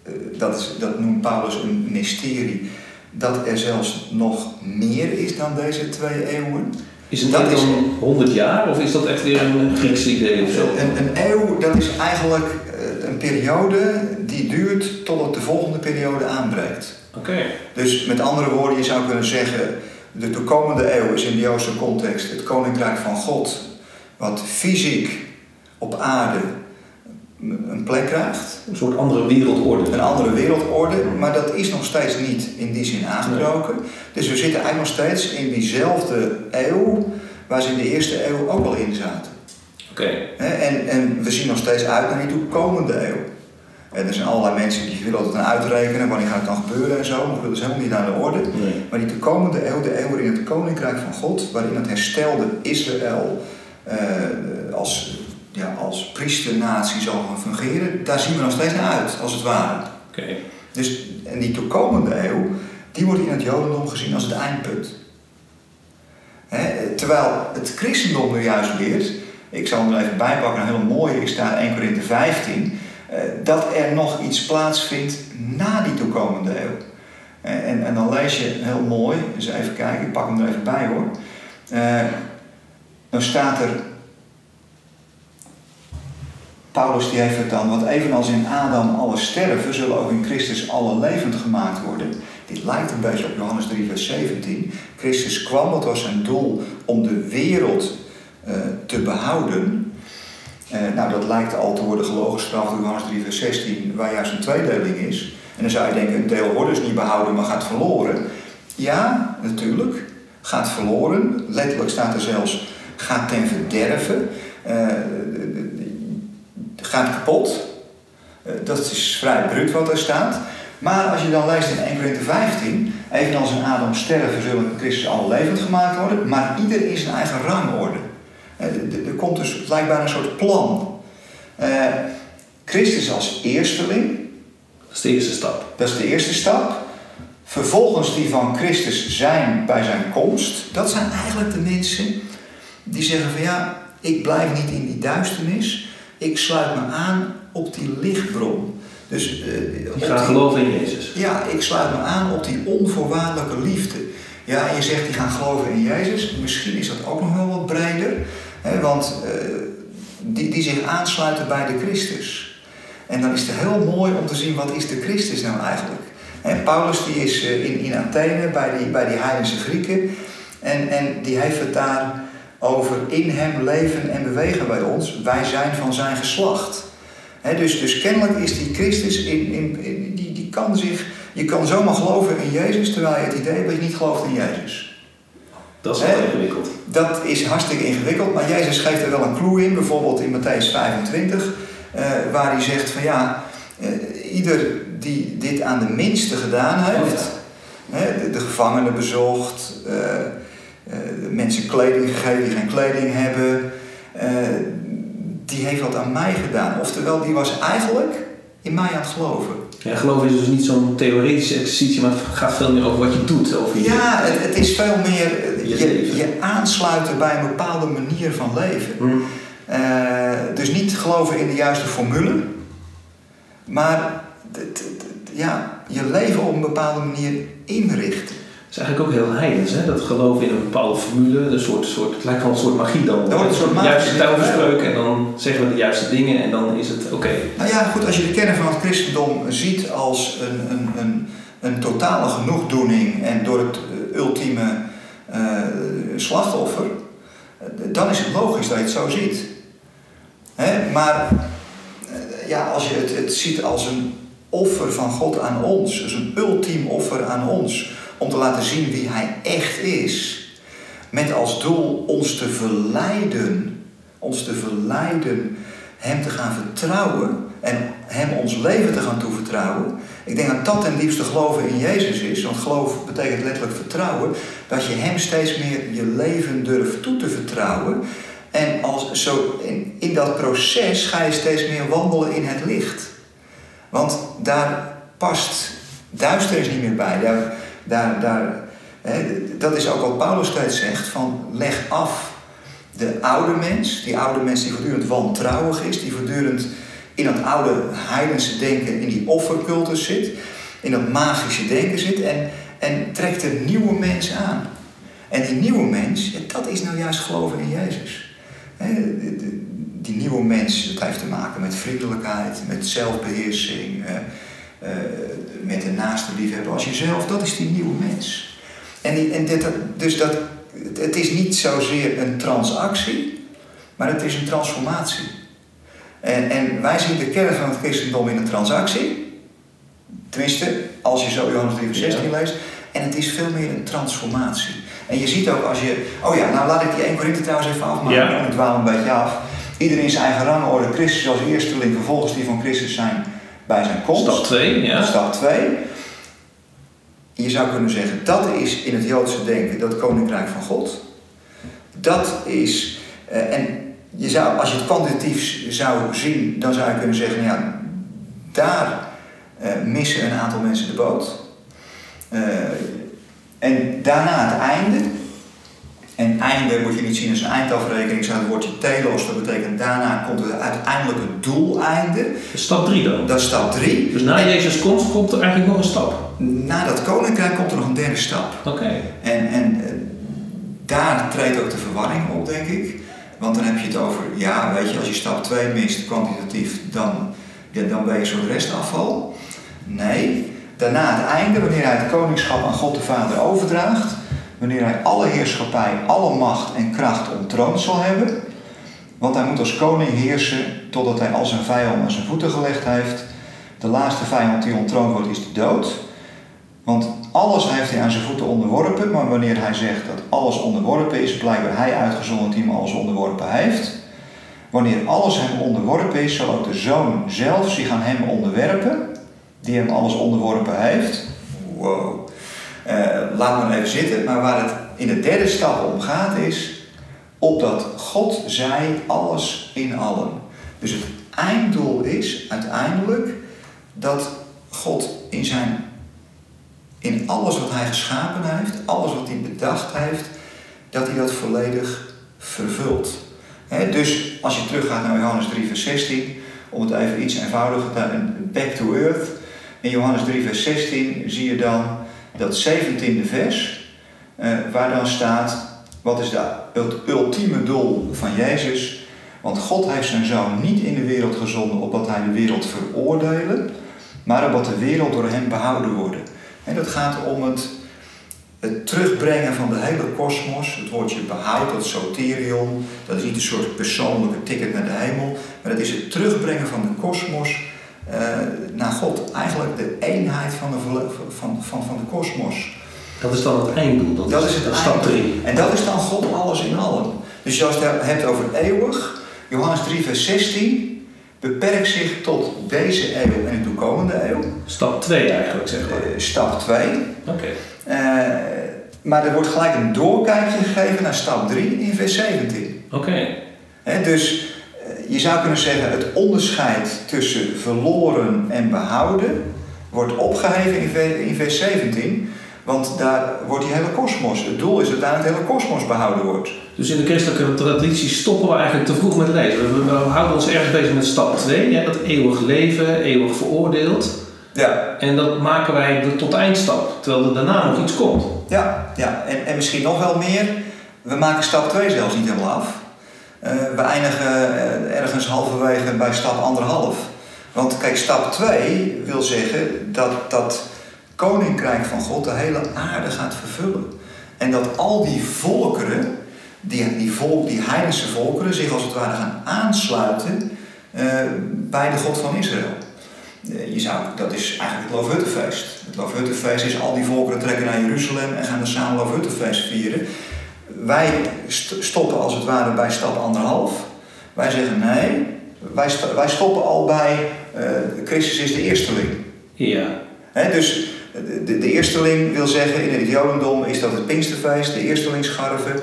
eh, dat, is, dat noemt Paulus een mysterie, dat er zelfs nog meer is dan deze twee eeuwen. Is het dat dan 100 jaar of is dat echt weer een Grieks idee of zo? Een, een eeuw, dat is eigenlijk eh, een periode die duurt totdat de volgende periode aanbreekt. Oké. Dus met andere woorden, je zou kunnen zeggen, de toekomende eeuw is in de Joodse context het koninkrijk van God, wat fysiek op aarde een plek krijgt. Een soort andere wereldorde. Een andere wereldorde, maar dat is nog steeds niet in die zin aangebroken. Dus we zitten eigenlijk nog steeds in diezelfde eeuw waar ze in de eerste eeuw ook al in zaten. Oké. En, en we zien nog steeds uit naar die toekomende eeuw. En er zijn allerlei mensen die willen altijd aan uitrekenen wanneer gaat het dan gebeuren en zo, maar dat is helemaal niet aan de orde. Nee. Maar die toekomende eeuw, de eeuw waarin het koninkrijk van God, waarin het herstelde Israël eh, als ja, als priesternatie zal gaan fungeren, daar zien we nog steeds naar uit, als het ware. Oké. Dus, en die toekomende eeuw, die wordt in het Jodendom gezien als het eindpunt. terwijl het christendom nu juist leert, ik zal hem er even bijpakken, een hele mooie is daar 1 Korinthe 15, eh, dat er nog iets plaatsvindt na die toekomende eeuw. En, en dan lees je heel mooi, dus even kijken, ik pak hem er even bij hoor. Uh, dan staat er Paulus die heeft het dan, want evenals in Adam alle sterven, zullen ook in Christus alle levend gemaakt worden. Dit lijkt een beetje op Johannes 3, vers 17. Christus kwam, dat was zijn doel, om de wereld uh, te behouden. Uh, nou, dat lijkt al te worden gelogen straf door Johannes 3, vers 16, waar juist een tweedeling is. En dan zou je denken, een deel wordt dus niet behouden, maar gaat verloren. Ja, natuurlijk, gaat verloren. Letterlijk staat er zelfs, gaat ten verderven. Uh, gaat kapot. Eh, dat is vrij bruut wat er staat. Maar als je dan leest in 1 Corinthië 15, evenals in Adam sterven zullen Christus alle levend gemaakt worden, maar ieder in zijn eigen rangorde. Eh, er komt dus blijkbaar een soort plan. Uh, Christus als eersteling. Dat is de eerste stap. Dat is de eerste stap. Vervolgens die van Christus zijn bij zijn komst. Dat zijn eigenlijk de mensen die zeggen van ja, ik blijf niet in die duisternis. Ik sluit me aan op die lichtbron. Dus, uh, je gaat geloven in Jezus. Ja, ik sluit me aan op die onvoorwaardelijke liefde. Ja, en je zegt die gaan geloven in Jezus. Misschien is dat ook nog wel wat breder. Hè, want uh, die, die zich aansluiten bij de Christus. En dan is het heel mooi om te zien wat is de Christus nou eigenlijk. En Paulus die is uh, in, in Athene bij die, bij die heidense Grieken. En, en die heeft het daar over in hem leven en bewegen bij ons. Wij zijn van zijn geslacht. dus, dus kennelijk is die Christus, in, in, die, die kan zich, je kan zomaar geloven in Jezus terwijl je het idee hebt dat je niet gelooft in Jezus. Dat is wel ingewikkeld. Dat is hartstikke ingewikkeld, maar Jezus geeft er wel een clue in, bijvoorbeeld in Matthäus 25, eh, waar hij zegt van ja, eh, ieder die dit aan de minste gedaan heeft, de, de gevangenen bezocht, eh, uh, mensen kleding gegeven die geen kleding hebben. Uh, die heeft wat aan mij gedaan. Oftewel, die was eigenlijk in mij aan het geloven. Ja, geloof is dus niet zo'n theoretische exercitie, maar het gaat veel meer over wat je doet. Over je, ja, het, het, is veel meer je, je, aansluiten bij een bepaalde manier van leven. Hmm. Uh, dus niet geloven in de juiste formule, maar ja, je leven op een bepaalde manier inrichten is eigenlijk ook heel heidens, hè? dat geloven in een bepaalde formule, een soort, soort, het lijkt wel een soort magie dan. Dat wordt een soort magie. Juiste tuilverspreuk en dan zeggen we de juiste dingen en dan is het oké. Nou ja, goed, als je de kern van het christendom ziet als een, een, een, een totale genoegdoening en door het eh, ultieme uh, slachtoffer, dan is het logisch dat je het zo ziet. Hè? Maar ja, als je het, het ziet als een offer van God aan ons, dus een ultiem offer aan ons om te laten zien wie Hij echt is. Met als doel ons te verleiden, ons te verleiden Hem te gaan vertrouwen en Hem ons leven te gaan toevertrouwen. Ik denk dat dat ten diepste geloven in Jezus is, want geloof betekent letterlijk vertrouwen, dat je Hem steeds meer je leven durft toe te vertrouwen. En als, zo in, in dat proces ga je steeds meer wandelen in het licht. Want daar past duisternis niet meer bij. Daar, daar, daar, dat is ook wat Paulus steeds zegt, van leg af de oude mens, die oude mens die voortdurend wantrouwig is, die voortdurend in dat oude heidense denken, in die offercultus zit, in dat magische denken zit en, en trekt een nieuwe mens aan. En die nieuwe mens, dat is nou juist geloven in Jezus. Die nieuwe mens, dat heeft te maken met vriendelijkheid, met zelfbeheersing, eh, met de naaste liefhebben als jezelf. Dat is die nieuwe mens. En, die, en dit, dus dat, het is niet zozeer een transactie, maar het is een transformatie. En, en wij zien de kern van het christendom in een transactie. Tenminste, als je zo Johannes 3 vers 16 leest. En het is veel meer een transformatie. En je ziet ook als je... Oh ja, nou laat ik die 1 Korinthe trouwens even afmaken. Ja. Ik dwaal een beetje af. Iedereen zijn eigen rangorde. Christus als eersteling, vervolgens die van Christus zijn bij zijn komst. Stap 2, ja. Stap 2. Je zou kunnen zeggen, dat is in het Joodse denken dat koninkrijk van God. Dat is... Uh, en je zou, als je het kwantitatief zou zien, dan zou je kunnen zeggen, nou ja, daar uh, missen een aantal mensen de boot. Uh, en daarna het einde. En einde moet je niet zien als een eindafrekening, zou het woordje telos, dat betekent daarna komt het uiteindelijke doeleinde. Stap 3 dan? Dat is stap 3. Dus na Jezus komst komt er eigenlijk nog een stap? Na dat koninkrijk komt er nog een derde stap. Oké. En, en eh, daar treedt ook de verwarring op, denk ik. Want dan heb je het over, ja, weet je, als je stap 2 mist, kwantitatief, dan, ja, dan ben je zo'n restafval. Nee, daarna het einde, wanneer hij het koningschap aan God de Vader overdraagt, wanneer hij alle heerschappij, alle macht en kracht ontroond zal hebben, want hij moet als koning heersen totdat hij al zijn vijand aan zijn voeten gelegd heeft. De laatste vijand die ontroond wordt is de dood. Want alles heeft hij aan zijn voeten onderworpen, maar wanneer hij zegt dat alles onderworpen is, blijkbaar hij uitgezonderd die hem alles onderworpen heeft. Wanneer alles hem onderworpen is, zal ook de zoon zelf zich aan hem onderwerpen, die hem alles onderworpen heeft. Wow. Uh, laat maar even zitten, maar waar het in de derde stap om gaat is, opdat God zij alles in allen. Dus het einddoel is uiteindelijk dat God in zijn in alles wat hij geschapen heeft, alles wat hij bedacht heeft, dat hij dat volledig vervult. dus als je teruggaat naar Johannes 3, vers 16, om het even iets eenvoudiger te back to earth. In Johannes 3, vers 16 zie je dan dat 17e vers, eh, waar dan staat: wat is het ultieme doel van Jezus? Want God heeft zijn zoon niet in de wereld gezonden opdat hij de wereld veroordelen, maar opdat de wereld door hem behouden wordt. En dat gaat om het, het terugbrengen van de hele kosmos. Het woordje behoud, dat soterion, dat is niet een soort persoonlijke ticket naar de hemel, maar dat is het terugbrengen van de kosmos naar God. Eigenlijk de eenheid van de, van, van, van de kosmos. Dat is dan het einddoel, dat, dat is, het stap 3. En dat is dan God alles in allen. Dus als je het hebt over eeuwig, Johannes 3 vers 16, beperkt zich tot deze eeuw en de toekomende eeuw. Stap 2 eigenlijk, zeg maar. Uh, stap 2. Oké. Uh, maar er wordt gelijk een doorkijkje gegeven naar stap 3 in vers 17. Oké. Dus uh, je zou kunnen zeggen, het onderscheid tussen verloren en behouden wordt opgeheven in, vers 17. Want daar wordt die hele kosmos, het doel is dat daar het hele kosmos behouden wordt. Dus in de christelijke traditie stoppen we eigenlijk te vroeg met lezen. We, houden ons ergens bezig met stap 2, ja, dat eeuwig leven, eeuwig veroordeeld. Ja. En dat maken wij tot eindstap, terwijl er daarna nog iets komt. Ja, ja. En, en misschien nog wel meer, we maken stap 2 zelfs niet helemaal af. Uh, we eindigen uh, ergens halverwege bij stap anderhalf. Want kijk, stap 2 wil zeggen dat dat koninkrijk van God de hele aarde gaat vervullen. En dat al die volkeren, die, die, volk, die heidense volkeren, zich als het ware gaan aansluiten uh, bij de God van Israël. Je zou, dat is eigenlijk het Loofhuttenfeest. Het Loofhuttenfeest is al die volkeren trekken naar Jeruzalem en gaan er samen Loofhuttenfeest vieren. Wij stoppen als het ware bij stap anderhalf. Wij zeggen nee, wij, wij stoppen al bij uh, Christus is de eersteling. Ja. He, dus de, de eersteling wil zeggen in het Jodendom is dat het Pinksterfeest, de eerstelingsscharve,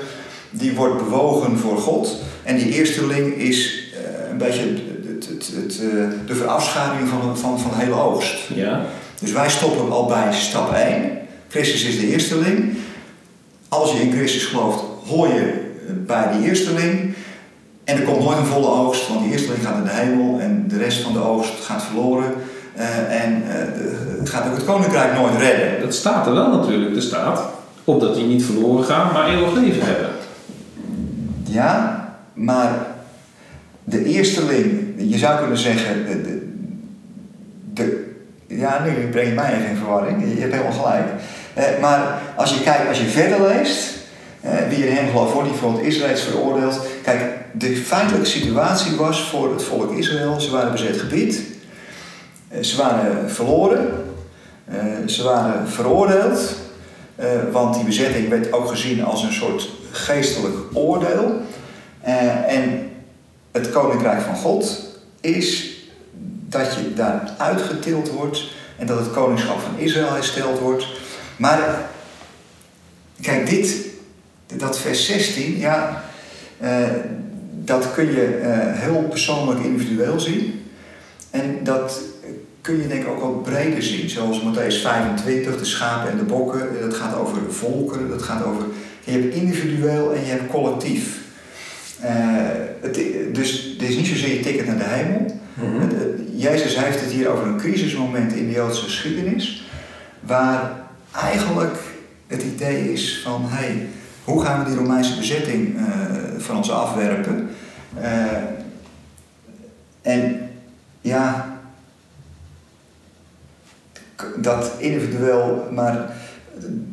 die wordt bewogen voor God. En die eersteling is uh, een beetje het, het, het, uh, de verafschaduwing van, van, van de hele oogst. Ja. Dus wij stoppen al bij stap 1. Christus is de eersteling. Als je in Christus gelooft, hoor je bij die eersteling. En er komt nooit een volle oogst, want die eersteling gaat naar de hemel en de rest van de oogst gaat verloren. Uh, en uh, gaat ook het koninkrijk nooit redden. Dat staat er wel natuurlijk. Er staat opdat die niet verloren gaan, maar eeuwig leven hebben. Ja, maar de eersteling, je zou kunnen zeggen, de, de, ja, nu breng je mij even in verwarring, je hebt helemaal gelijk. Eh, maar als je kijkt, als je verder leest, eh, wie in hem gelooft wordt, die voor het Israël is veroordeeld. Kijk, de feitelijke situatie was voor het volk Israël, ze waren bezet gebied, eh, ze waren verloren, ze waren veroordeeld, want die bezetting werd ook gezien als een soort geestelijk oordeel. En het koninkrijk van God is dat je daar uitgetild wordt en dat het koningschap van Israël hersteld wordt. Maar kijk, dit, dat vers 16, ja, uh, dat kun je uh, heel persoonlijk individueel zien. En dat kun je denk ik ook wat breder zien. Zoals Matthäus 25, de schapen en de bokken. Dat gaat over volkeren, dat gaat over... Je hebt individueel en je hebt collectief. Uh, het, dus het is niet zozeer je ticket naar de hemel. Mm -hmm. Jezus heeft het hier over een crisismoment in de Joodse geschiedenis. Waar eigenlijk het idee is van... Hey, hoe gaan we die Romeinse bezetting uh, van ons afwerpen? Uh, en ja, dat individueel, maar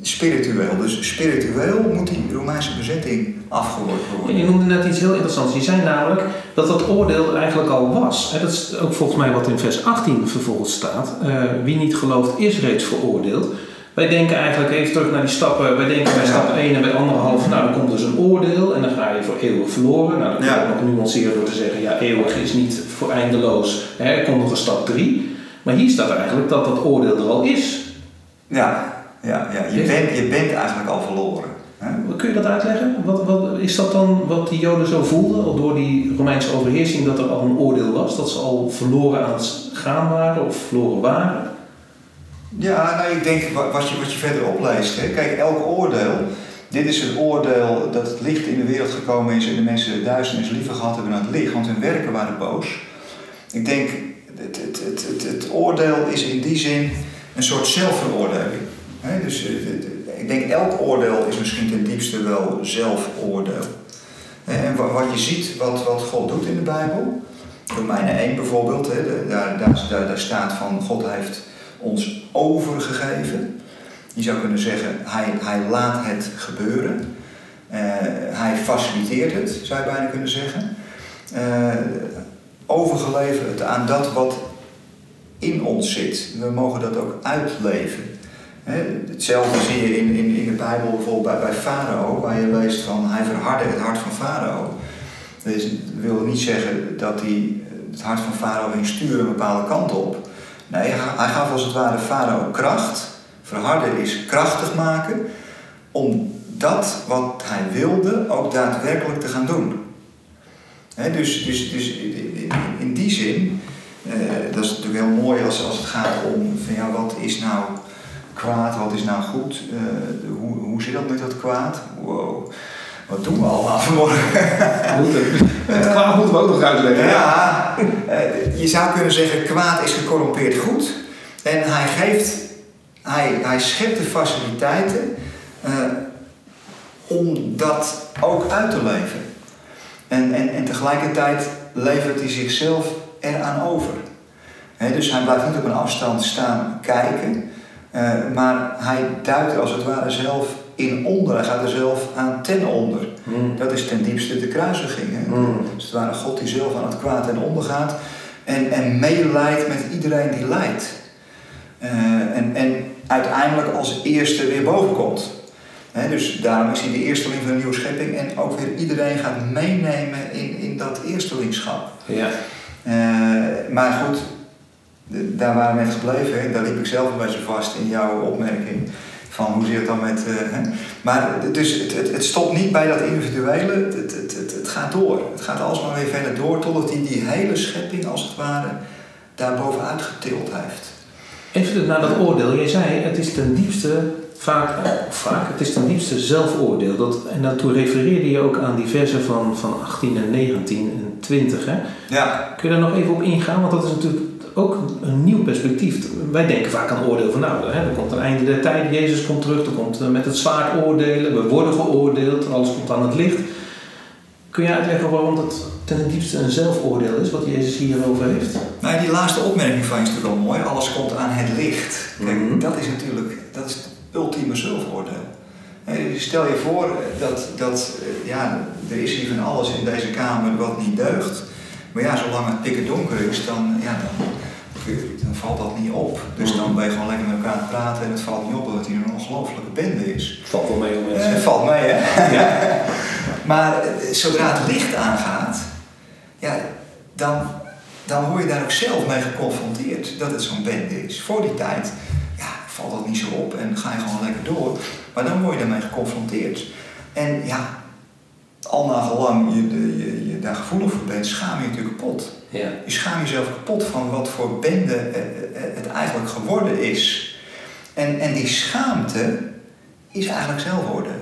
spiritueel. Dus spiritueel moet die Romeinse bezetting afgeworpen worden. Je noemde net iets heel interessants. Je zei namelijk dat dat oordeel eigenlijk al was. Dat is ook volgens mij wat in vers 18 vervolgens staat. Uh, wie niet gelooft is reeds veroordeeld. Wij denken eigenlijk even terug naar die stappen. Wij denken bij stap 1 en bij anderhalf, nou dan komt dus een oordeel en dan ga je voor eeuwig verloren. Nou, dat kan ja. nog nuanceren door te zeggen, ja, eeuwig is niet voor eindeloos. Hè, er komt nog een stap 3. Maar hier staat eigenlijk dat dat oordeel er al is. Ja, ja, ja. Je, bent, je bent eigenlijk al verloren. Hè? Kun je dat uitleggen? Wat, wat, is dat dan wat die Joden zo voelden, al door die Romeinse overheersing, dat er al een oordeel was? Dat ze al verloren aan het gaan waren of verloren waren? Ja, nou ik denk wat je, wat je verder opleest. Hè. Kijk, elk oordeel, dit is het oordeel dat het licht in de wereld gekomen is en de mensen duisternis liever gehad hebben dan het licht, want hun werken waren boos. Ik denk, het, het, het, het, oordeel is in die zin een soort zelfveroordeling. Dus ik denk elk oordeel is misschien ten diepste wel zelfoordeel. En wat je ziet, wat, wat God doet in de Bijbel, Romeinen 1 bijvoorbeeld, daar, daar, daar staat van God heeft ons overgegeven. Je zou kunnen zeggen, hij, hij laat het gebeuren. Uh, hij faciliteert het, zou je bijna kunnen zeggen. Uh, overgeleverd aan dat wat in ons zit. We mogen dat ook uitleven. He, hetzelfde zie je in, in, in de Bijbel bijvoorbeeld bij, bij Farao, waar je leest van hij verhardde het hart van Farao. Dus dat wil niet zeggen dat hij het hart van Farao ging sturen een bepaalde kant op. Nee, hij gaf als het ware Farao kracht. Verharden is krachtig maken. Om dat wat hij wilde ook daadwerkelijk te gaan doen. Dus, dus, dus in, die zin, uh, dat is natuurlijk heel mooi als, als het gaat om van ja, wat is nou kwaad, wat is nou goed, uh, hoe, hoe zit dat met dat kwaad? Wow, wat doen we allemaal vanmorgen? Het kwaad moeten we ook nog uitleggen. Ja, uh, je zou kunnen zeggen, kwaad is gecorrumpeerd goed. En hij geeft, hij, hij schept de faciliteiten om dat ook uit te leven. En, en, en tegelijkertijd levert hij zichzelf eraan over. He, dus hij blijft niet op een afstand staan kijken, uh, maar hij duikt als het ware zelf in onder. Hij gaat er zelf aan ten onder. Mm. Dat is ten diepste de kruisiging. Hè? Mm. Dus het ware God die zelf aan het kwaad ten onder gaat en, en meeleidt met iedereen die lijdt. Uh, en, en uiteindelijk als eerste weer boven komt. He, dus daarom is hij de eersteling van een nieuwe schepping en ook weer iedereen gaat meenemen in, in dat eerstelingschap. Ja. Uh, maar goed, de, daar waren we net gebleven, hè? daar liep ik zelf een beetje vast in jouw opmerking. Van hoe zit het dan met. Hè? Maar dus het, het, het, stopt niet bij dat individuele, het, het, het, het, gaat door. Het gaat alsmaar weer verder door totdat hij die hele schepping als het ware daar bovenuit getild heeft. Even naar dat oordeel. Jij zei, het is ten diepste vaak, vaak, het is ten diepste zelfoordeel. Dat, en daartoe refereerde je ook aan die versen van, van 18 en 19 en 20. Hè? Ja. Kun je daar nog even op ingaan? Want dat is natuurlijk ook een nieuw perspectief. Wij denken vaak aan oordeel van nou, hè, er komt een einde der tijd, Jezus komt terug, er komt met het zwaard oordelen, we worden geoordeeld, alles komt aan het licht. Kun je uitleggen waarom dat ten diepste een zelfoordeel is, wat Jezus hierover heeft? Nou, die laatste opmerking van je is natuurlijk wel mooi. Alles komt aan het licht. Kijk, Mhm. dat is natuurlijk dat is het ultieme zelfoordeel. Eh, Stel je voor dat, dat eh, ja, er is hier van alles in deze kamer wat niet deugt. Maar ja, zolang het pikken donker is, dan, ja, dan, dan valt dat niet op. Dus dan ben je gewoon lekker met elkaar aan het praten en het valt niet op dat het hier een ongelofelijke bende is. Valt wel mee om Eh, mensen. valt mee, hè? Ja. Maar eh, zodra het licht aangaat, ja, dan, dan word je daar ook zelf mee geconfronteerd dat het zo'n bende is. Voor die tijd ja, valt dat niet zo op en ga je gewoon lekker door. Maar dan word je daarmee geconfronteerd. En ja, al na gelang je, de- je, je daar gevoelig voor bent, schaam je je natuurlijk kapot. Ja. Je schaamt jezelf kapot van wat voor bende het eigenlijk geworden is. En, en die schaamte is eigenlijk zelfwoorden.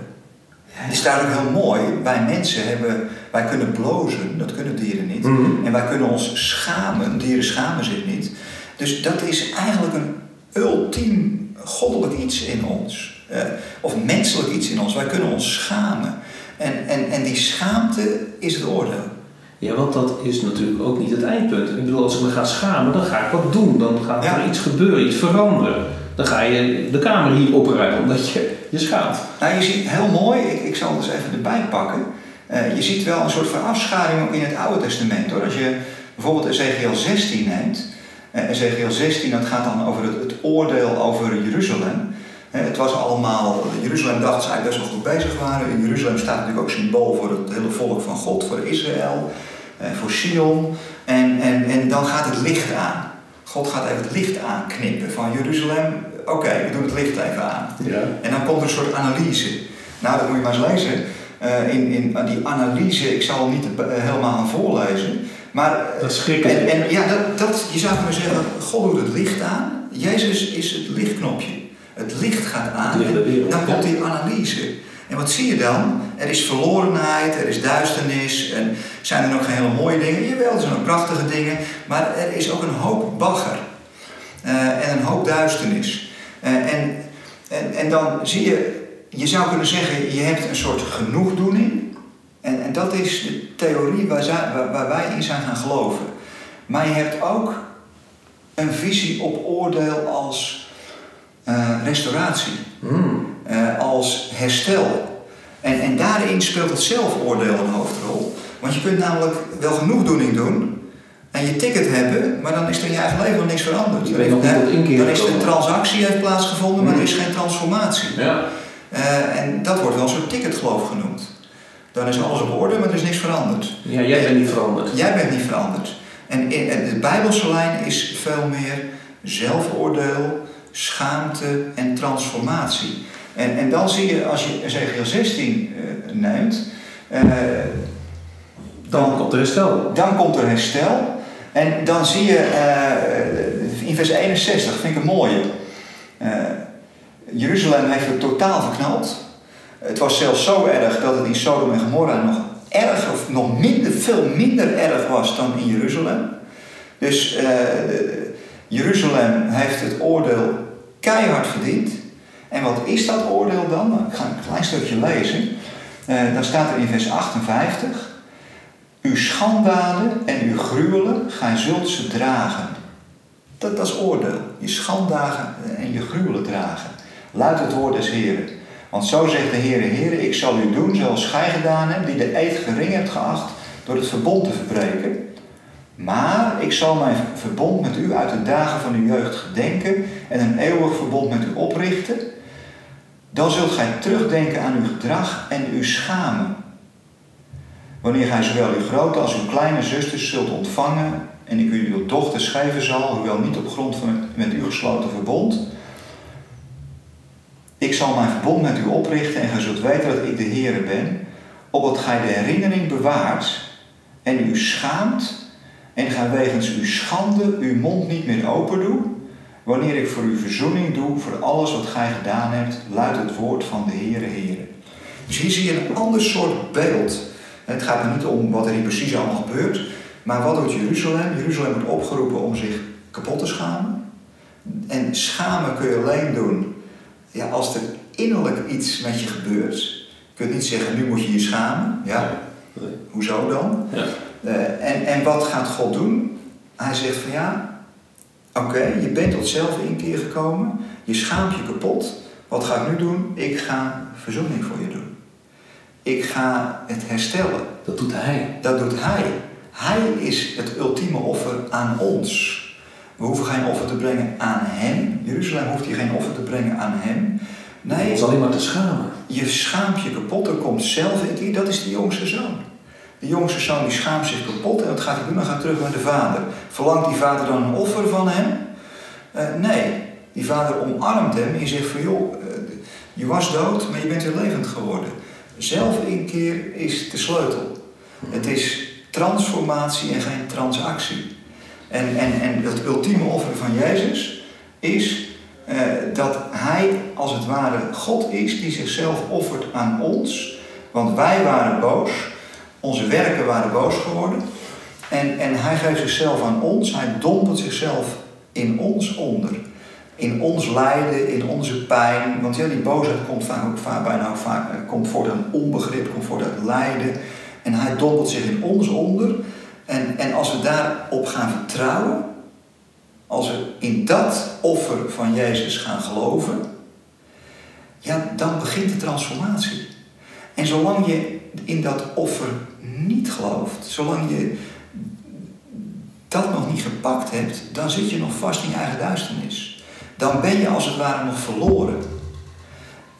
Het is daarom heel mooi. Wij mensen hebben, wij kunnen blozen, dat kunnen dieren niet. Mhm. En wij kunnen ons schamen, dieren schamen zich niet. Dus dat is eigenlijk een ultiem goddelijk iets in ons. Eh, of menselijk iets in ons. Wij kunnen ons schamen. En, en, en die schaamte is het oordeel. Ja, want dat is natuurlijk ook niet het eindpunt. Ik bedoel, als ik me ga schamen, dan ga ik wat doen. Dan gaat Ja. er iets gebeuren, iets veranderen. Dan ga je de kamer hier opruimen omdat je je schaamt. Nou, je ziet heel mooi, ik, ik zal het eens even erbij pakken. Eh, je ziet wel een soort van afschaduwing ook in het Oude Testament hoor. Als je bijvoorbeeld Ezekiel 16 neemt. Eh, Ezekiel 16, dat gaat dan over het, het oordeel over Jeruzalem. Eh, het was allemaal, Jeruzalem dacht ze eigenlijk best wel goed bezig waren. In Jeruzalem staat natuurlijk ook symbool voor het hele volk van God, voor Israël, voor Sion. En, en, en dan gaat het licht aan. God gaat even het licht aanknippen van Jeruzalem. Oké, we doen het licht even aan. Ja. En dan komt er een soort analyse. Nou, dat moet je maar eens lezen. Eh, in, in uh, die analyse, ik zal hem niet uh, helemaal gaan voorlezen. Maar, Dat is schrikken. En, en ja, dat, dat, je zou kunnen zeggen, God doet het licht aan. Jezus is het lichtknopje. Het licht gaat aan. Wereld, dan komt die analyse. En wat zie je dan? Er is verlorenheid, er is duisternis. En zijn er nog geen hele mooie dingen? Jawel, er zijn ook prachtige dingen. Maar er is ook een hoop bagger. Uh, en een hoop duisternis. Uh, en, en, en dan zie je, je zou kunnen zeggen, je hebt een soort genoegdoening. En, en dat is de theorie waar, waar, wij in zijn gaan geloven. Maar je hebt ook een visie op oordeel als uh, restauratie, Hmm. Uh, als herstel. En, en daarin speelt het zelfoordeel een hoofdrol. Want je kunt namelijk wel genoegdoening doen en je ticket hebben, maar dan is er in je eigen leven nog niks veranderd. Je inkeer dan is de gekomen. transactie heeft plaatsgevonden, maar er is geen transformatie. Ja. Uh, en dat wordt wel een soort ticketgeloof genoemd. Dan is alles op orde, maar er is niks veranderd. ja, jij bent niet veranderd. Jij bent niet veranderd. En in, en de Bijbelse lijn is veel meer zelfoordeel, schaamte en transformatie. En, en dan zie je, als je Ezekiel 16 uh, neemt, uh, Dan komt er herstel. dan komt er herstel. En dan zie je uh, in vers 61, vind ik een mooie. Jeruzalem heeft het totaal verknald. Het was zelfs zo erg dat het in Sodom en Gomorra nog erg, of nog minder, veel minder erg was dan in Jeruzalem. Dus Jeruzalem heeft het oordeel keihard verdiend. En wat is dat oordeel dan? Nou, ik ga een klein stukje lezen. Uh, dan staat er in vers 58. Uw schanddaden en uw gruwelen, gij zult ze dragen. Dat, is oordeel. Je schanddagen en je gruwelen dragen. Luidt het woord des Heren. Want zo zegt de Heere, Heere, ik zal u doen zoals gij gedaan hebt, die de eed gering hebt geacht door het verbond te verbreken. Maar ik zal mijn verbond met u uit de dagen van uw jeugd gedenken en een eeuwig verbond met u oprichten. Dan zult gij terugdenken aan uw gedrag en u schamen. Wanneer gij zowel uw grote als uw kleine zusters zult ontvangen en ik u uw dochters geven zal, hoewel niet op grond van het met u gesloten verbond. Ik zal mijn verbond met u oprichten en gij zult weten dat ik de Heere ben, opdat gij de herinnering bewaart en u schaamt en gij wegens uw schande uw mond niet meer open doet wanneer ik voor u verzoening doe voor alles wat gij gedaan hebt, luidt het woord van de Heere Heere. Dus hier zie je een ander soort beeld. Het gaat er niet om wat er hier precies allemaal gebeurt, maar wat doet Jeruzalem? Jeruzalem wordt opgeroepen om zich kapot te schamen. En schamen kun je alleen doen ja, als er innerlijk iets met je gebeurt. Je kunt niet zeggen, nu moet je je schamen. Ja, hoezo dan? Ja. Uh, en, en wat gaat God doen? Hij zegt van ja, oké, je bent tot zelfinkeer gekomen. Je schaamt je kapot. Wat ga ik nu doen? Ik ga verzoening voor je doen. Ik ga het herstellen. Dat doet hij. Dat doet hij. Hij is het ultieme offer aan ons. We hoeven geen offer te brengen aan hem. Jeruzalem hoeft hier geen offer te brengen aan hem. Nee. Het is alleen maar te schamen. Je schaamt je kapot. Er komt zelf in. Dat is de jongste zoon. De jongste zoon die schaamt zich kapot. En wat gaat hij doen? Gaat terug naar de vader. Verlangt die vader dan een offer van hem? Uh, nee. Die vader omarmt hem en zegt van joh, uh, je was dood, maar je bent weer levend geworden. Zelfinkeer is de sleutel. Het is transformatie en geen transactie. En, en, en het ultieme offer van Jezus is uh, dat Hij als het ware God is die zichzelf offert aan ons. Want wij waren boos, onze werken waren boos geworden. En, en Hij geeft zichzelf aan ons, Hij dompelt zichzelf in ons onder. In ons lijden, in onze pijn. Want ja, die boosheid komt vaak, vaak, bijna vaak, eh, komt voort uit onbegrip, komt voort uit lijden. En hij dompelt zich in ons onder. En, en als we daarop gaan vertrouwen, als we in dat offer van Jezus gaan geloven, ja, dan begint de transformatie. En zolang je in dat offer niet gelooft, zolang je dat nog niet gepakt hebt, dan zit je nog vast in je eigen duisternis. Dan ben je als het ware nog verloren.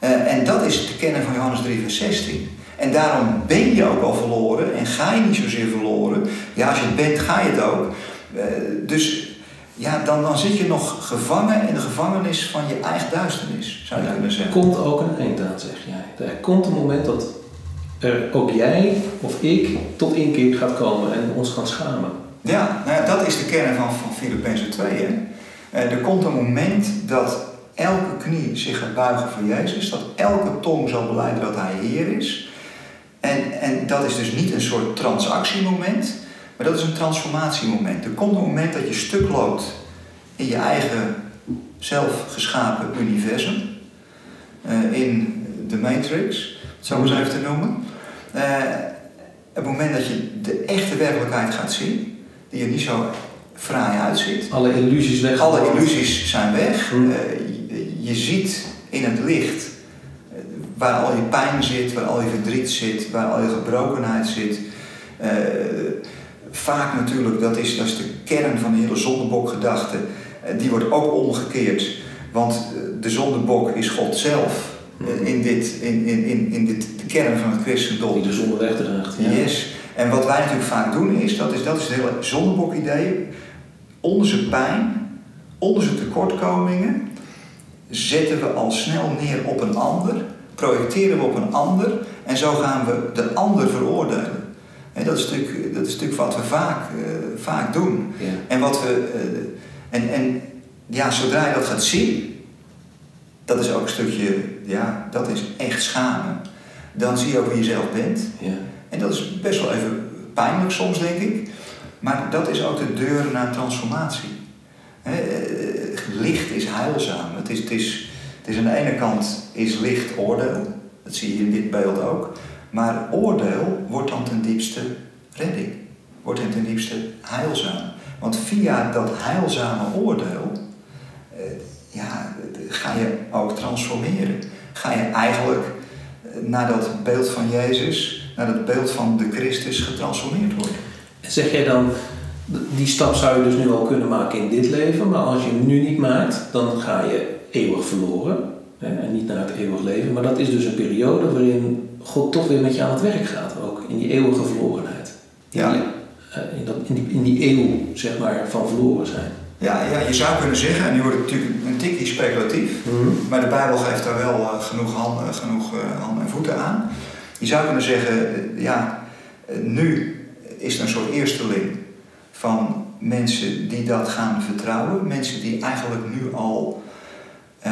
Uh, en dat is te kennen van Johannes 3, vers 16. En daarom ben je ook al verloren en ga je niet zozeer verloren. Ja, als je het bent, ga je het ook. Uh, dus ja, dan, dan zit je nog gevangen in de gevangenis van je eigen duisternis, zou je kunnen zeggen. Er komt ook een eind aan, zeg jij. Er komt een moment dat er ook jij of ik tot inkeer gaat komen en ons gaan schamen. Ja, nou ja, dat is de kern van, van Filippenzen 2. Hè? Uh, er komt een moment dat elke knie zich gaat buigen voor Jezus, dat elke tong zal beleiden dat Hij Heer is. En, en dat is dus niet een soort transactiemoment, maar dat is een transformatiemoment. Er komt een moment dat je stuk loopt in je eigen zelfgeschapen universum, uh, in de Matrix, zo eens even te noemen. Uh, het moment dat je de echte werkelijkheid gaat zien, die er niet zo fraai uitziet. Alle illusies weg. Alle illusies zijn weg. Hm. Uh, je, je ziet in het licht waar al je pijn zit, waar al je verdriet zit, waar al je gebrokenheid zit. Vaak natuurlijk, dat is, dat is de kern van de hele zondebokgedachte. Die wordt ook omgekeerd. Want eh, de zondebok is God zelf. in, dit, in, in, in, in dit, kern van het christendom. Die de zonde wegdraagt. Ja. Yes. En wat wij natuurlijk vaak doen is, dat is, dat is het hele zondebok-idee. Onze pijn, onze tekortkomingen, zetten we al snel neer op een ander projecteren we op een ander en zo gaan we de ander veroordelen. En dat, is natuurlijk, dat is natuurlijk wat we vaak, uh, vaak doen. Ja. En, wat we, uh, en, en ja, zodra je dat gaat zien, dat is ook een stukje, ja, dat is echt schamen. Dan zie je ook wie je zelf bent. Ja. En dat is best wel even pijnlijk soms, denk ik. Maar dat is ook de deur naar transformatie. He, eh, licht is heilzaam. Het is, het is, het is aan de ene kant is licht oordeel. Dat zie je in dit beeld ook. Maar oordeel wordt dan ten diepste redding. Wordt dan ten diepste heilzaam. Want via dat heilzame oordeel eh, ja, ga je ook transformeren. Ga je eigenlijk naar dat beeld van Jezus, naar dat beeld van de Christus getransformeerd worden. Zeg jij dan, die stap zou je dus nu al kunnen maken in dit leven, maar als je hem nu niet maakt, dan ga je eeuwig verloren. En niet naar het eeuwig leven. Maar dat is dus een periode waarin God toch weer met je aan het werk gaat. Ook in die eeuwige verlorenheid. Ja. Eh, in, dat, in, die, in die eeuw, zeg maar, van verloren zijn. Ja, ja, je zou kunnen zeggen, en nu wordt het natuurlijk een tikje speculatief, mm maar de Bijbel geeft daar wel uh, genoeg, handen, genoeg uh, handen en voeten aan. Je zou kunnen zeggen, ja, nu is er een soort eersteling van mensen die dat gaan vertrouwen. Mensen die eigenlijk nu al uh,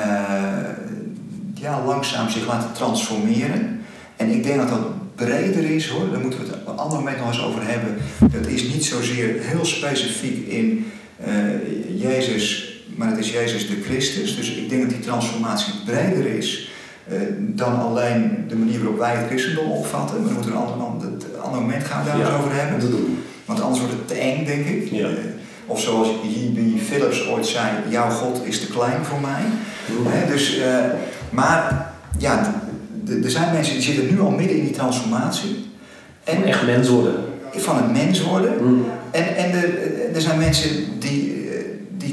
ja, langzaam zich laten transformeren. En ik denk dat dat breder is hoor, daar moeten we het op een ander moment nog eens over hebben. Dat is niet zozeer heel specifiek in uh, Jezus, maar het is Jezus de Christus. Dus ik denk dat die transformatie breder is uh, dan alleen de manier waarop wij het christendom opvatten. We moeten een ander, ander, ander moment gaan daar eens over hebben. Want anders wordt het te eng, denk ik. Ja. Uh, of zoals J.B. Phillips ooit zei, jouw God is te klein voor mij. dus, maar ja, er zijn mensen die zitten nu al midden in die transformatie. En echt mens worden. Van het mens worden. Mm. En, en er, er zijn mensen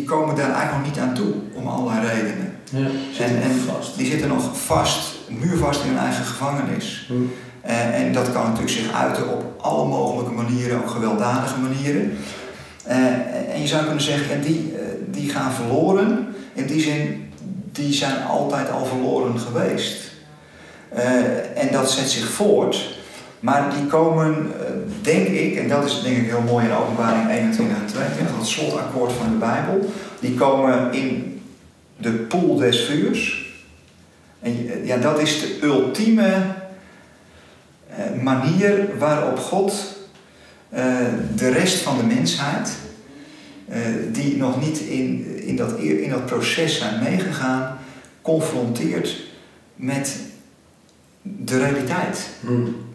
komen daar eigenlijk nog niet aan toe, om allerlei redenen. Ja, en, en vast. die zitten nog vast, muurvast in hun eigen gevangenis. Mm. En, en, dat kan natuurlijk zich uiten op alle mogelijke manieren, ook gewelddadige manieren. Uh, en je zou kunnen zeggen, en die, uh, die gaan verloren. In die zin, die zijn altijd al verloren geweest. Uh, en dat zet zich voort. Maar die komen, denk ik, en dat is denk ik heel mooi in openbaring 21 en 22, dat slotakkoord van de Bijbel. Die komen in de pool des vuurs. En ja, dat is de ultieme manier waarop God de rest van de mensheid, die nog niet in, in, dat, in dat proces zijn meegegaan, confronteert met de realiteit. Hmm.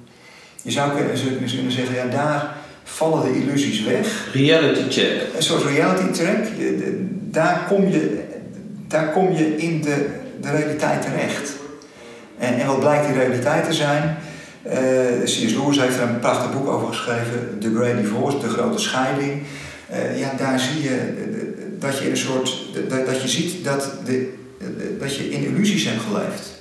Je zou kunnen zeggen, ja, daar vallen de illusies weg. Reality check. Een soort reality check. Daar kom je, daar kom je in de, de realiteit terecht. En, en wat blijkt die realiteit te zijn? Uh, C.S. Lewis heeft er een prachtig boek over geschreven, The Great Divorce, de grote scheiding. Uh, ja, daar zie je dat je in een soort, dat, dat je ziet dat, de, dat je in illusies hebt geleefd.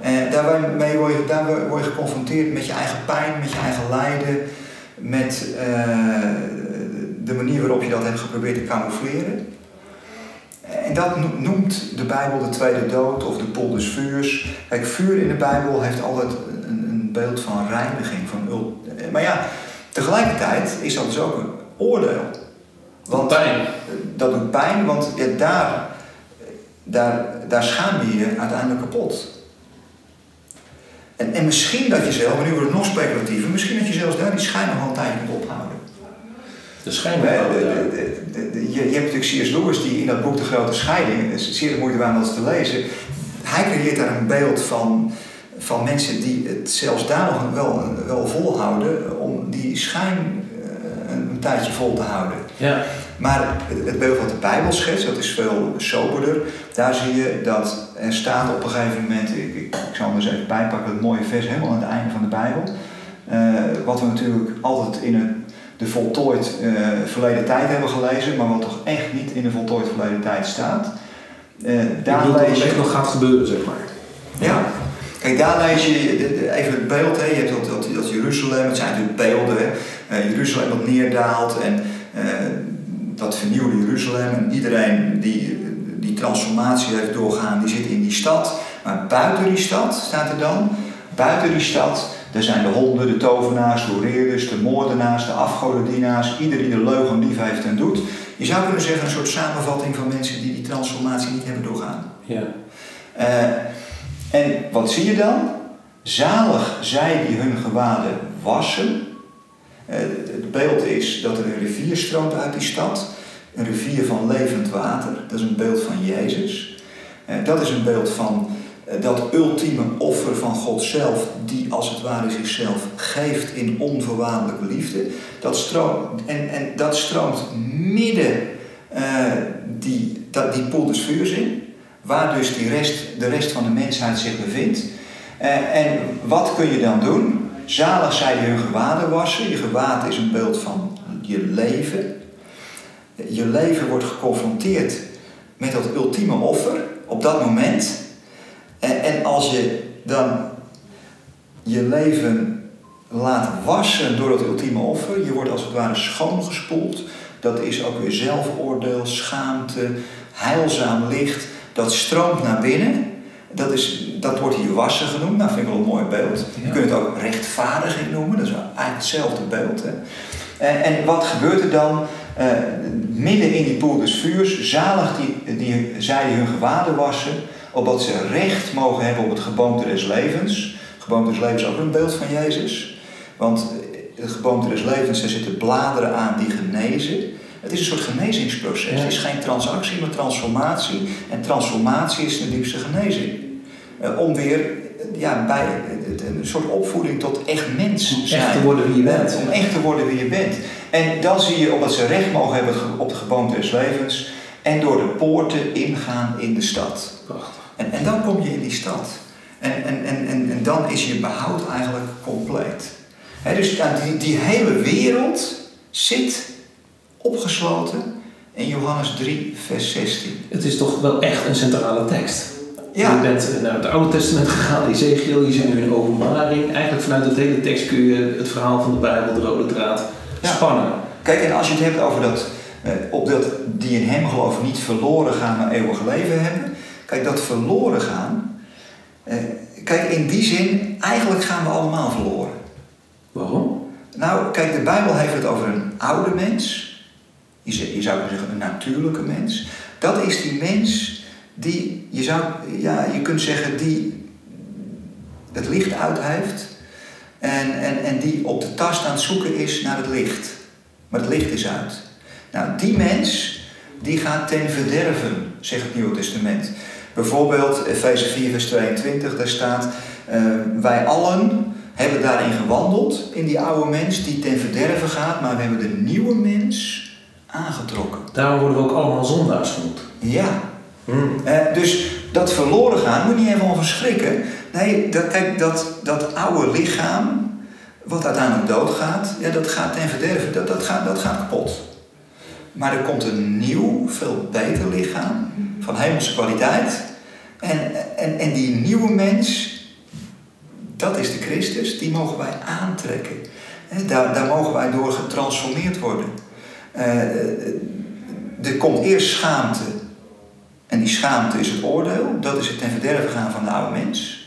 En daarmee word je, daar word je geconfronteerd met je eigen pijn, met je eigen lijden, met uh, de manier waarop je dat hebt geprobeerd te camoufleren. En dat noemt de Bijbel de tweede dood of de pool des vuurs. Kijk, vuur in de Bijbel heeft altijd een, een beeld van reiniging. Van, maar ja, tegelijkertijd is dat dus ook een oordeel. Want pijn. Dat doet pijn, want ja, daar, daar, daar schaam je je uiteindelijk kapot. En, en misschien dat je zelf, maar nu wordt het nog speculatiever, misschien dat je zelfs daar die schijn nog wel een tijdje moet ophouden. De schijn je, je hebt natuurlijk C.S. Lewis die in dat boek De Grote Scheiding, het is zeer de moeite waard om dat te lezen, hij creëert daar een beeld van, van mensen die het zelfs daar nog wel, wel volhouden om die schijn een, een tijdje vol te houden. Ja. Maar het beeld wat de Bijbel schetst, dat is veel soberder. Daar zie je dat er staat op een gegeven moment, ik, ik, ik zal hem eens even bijpakken, het mooie vers helemaal aan het einde van de Bijbel. Uh, wat we natuurlijk altijd in een, de voltooid uh, verleden tijd hebben gelezen, maar wat toch echt niet in de voltooid verleden tijd staat. Uh, daar lees je. nog gaat gebeuren, zeg maar. Ja. Kijk, daar lees je even het beeld. Hè. Je hebt dat, dat, dat Jeruzalem, het zijn natuurlijk beelden. Hè. Jeruzalem dat neerdaalt en dat vernieuwde Jeruzalem. En iedereen die die transformatie heeft doorgaan, die zit in die stad. Maar buiten die stad staat er dan, buiten die stad, daar zijn de honden, de tovenaars, de hoereerders, de moordenaars, de afgodendienaars, ieder die de leugen lief heeft en doet. Je zou kunnen zeggen een soort samenvatting van mensen die die transformatie niet hebben doorgaan. Ja. Uh, en wat zie je dan? Zalig zij die hun gewaden wassen. Uh, het beeld is dat er een rivier stroomt uit die stad een rivier van levend water. Dat is een beeld van Jezus. Eh, dat is een beeld van eh, dat ultieme offer van God zelf, die als het ware zichzelf geeft in onvoorwaardelijke liefde. Dat stroomt, en, en dat stroomt midden die, dat, die poel des vuurs in, waar dus die rest, de rest van de mensheid zich bevindt. En wat kun je dan doen? Zalig zij die hun gewaden wassen. Je gewaad is een beeld van je leven je leven wordt geconfronteerd met dat ultieme offer op dat moment. En, en als je dan je leven laat wassen door dat ultieme offer, je wordt als het ware schoongespoeld. Dat is ook weer zelfoordeel, schaamte, heilzaam licht. Dat stroomt naar binnen. Dat, is, dat wordt hier wassen genoemd. Nou, vind ik wel een mooi beeld. Je kunt het ook rechtvaardiging noemen. Dat is eigenlijk hetzelfde beeld. Hè? En, en wat gebeurt er dan? Uh, midden in die poel des vuurs, zalig die, die, zij hun gewaden wassen, opdat ze recht mogen hebben op het geboomte des levens. Geboomte des levens is ook een beeld van Jezus. Want het geboomte des levens, daar zitten bladeren aan die genezen. Het is een soort genezingsproces. Het is geen transactie, maar transformatie. En transformatie is de diepste genezing. Uh, om weer ja, bij een soort opvoeding tot echt mens zijn. Om echt te worden wie je bent. Om echt te worden wie je bent. En dan zie je, omdat ze recht mogen hebben op de geboomte des levens, en door de poorten ingaan in de stad. Prachtig. En, en dan kom je in die stad. En, en, en, en, en dan is je behoud eigenlijk compleet. dus die, die hele wereld zit opgesloten in Johannes 3, vers 16. Het is toch wel echt een centrale tekst. Ja. Je bent naar het Oude Testament gegaan, Ezekiel, je zit nu in openbaring. Eigenlijk vanuit het hele tekst kun je het verhaal van de Bijbel, de rode draad, spannen. Kijk, en als je het hebt over dat, eh, op dat die in hem geloven niet verloren gaan, maar eeuwig leven hebben. Kijk, dat verloren gaan, eh, kijk, in die zin, eigenlijk gaan we allemaal verloren. Waarom? Nou, kijk, de Bijbel heeft het over een oude mens. Je zou kunnen zeggen een natuurlijke mens. Dat is die mens die, je zou, ja, je kunt zeggen, die het licht uit heeft. En, en, en die op de tast aan het zoeken is naar het licht. Maar het licht is uit. Nou, die mens, die gaat ten verderven, zegt het Nieuwe Testament. Bijvoorbeeld, Efeze 4, vers 22, daar staat: uh, Wij allen hebben daarin gewandeld, in die oude mens die ten verderven gaat, maar we hebben de nieuwe mens aangetrokken. Daarom worden we ook allemaal zondaars genoemd. Ja. Uh, dus dat verloren gaan, moet niet even verschrikken. Nee, dat, kijk, dat, dat oude lichaam, wat uiteindelijk doodgaat, ja, dat gaat ten verderven, dat, dat, gaat, dat gaat kapot. Maar er komt een nieuw, veel beter lichaam van hemelse kwaliteit. En, en, en die nieuwe mens, dat is de Christus, die mogen wij aantrekken. Daar, daar mogen wij door getransformeerd worden. Uh, er komt eerst schaamte. En die schaamte is het oordeel. Dat is het ten verderven gaan van de oude mens.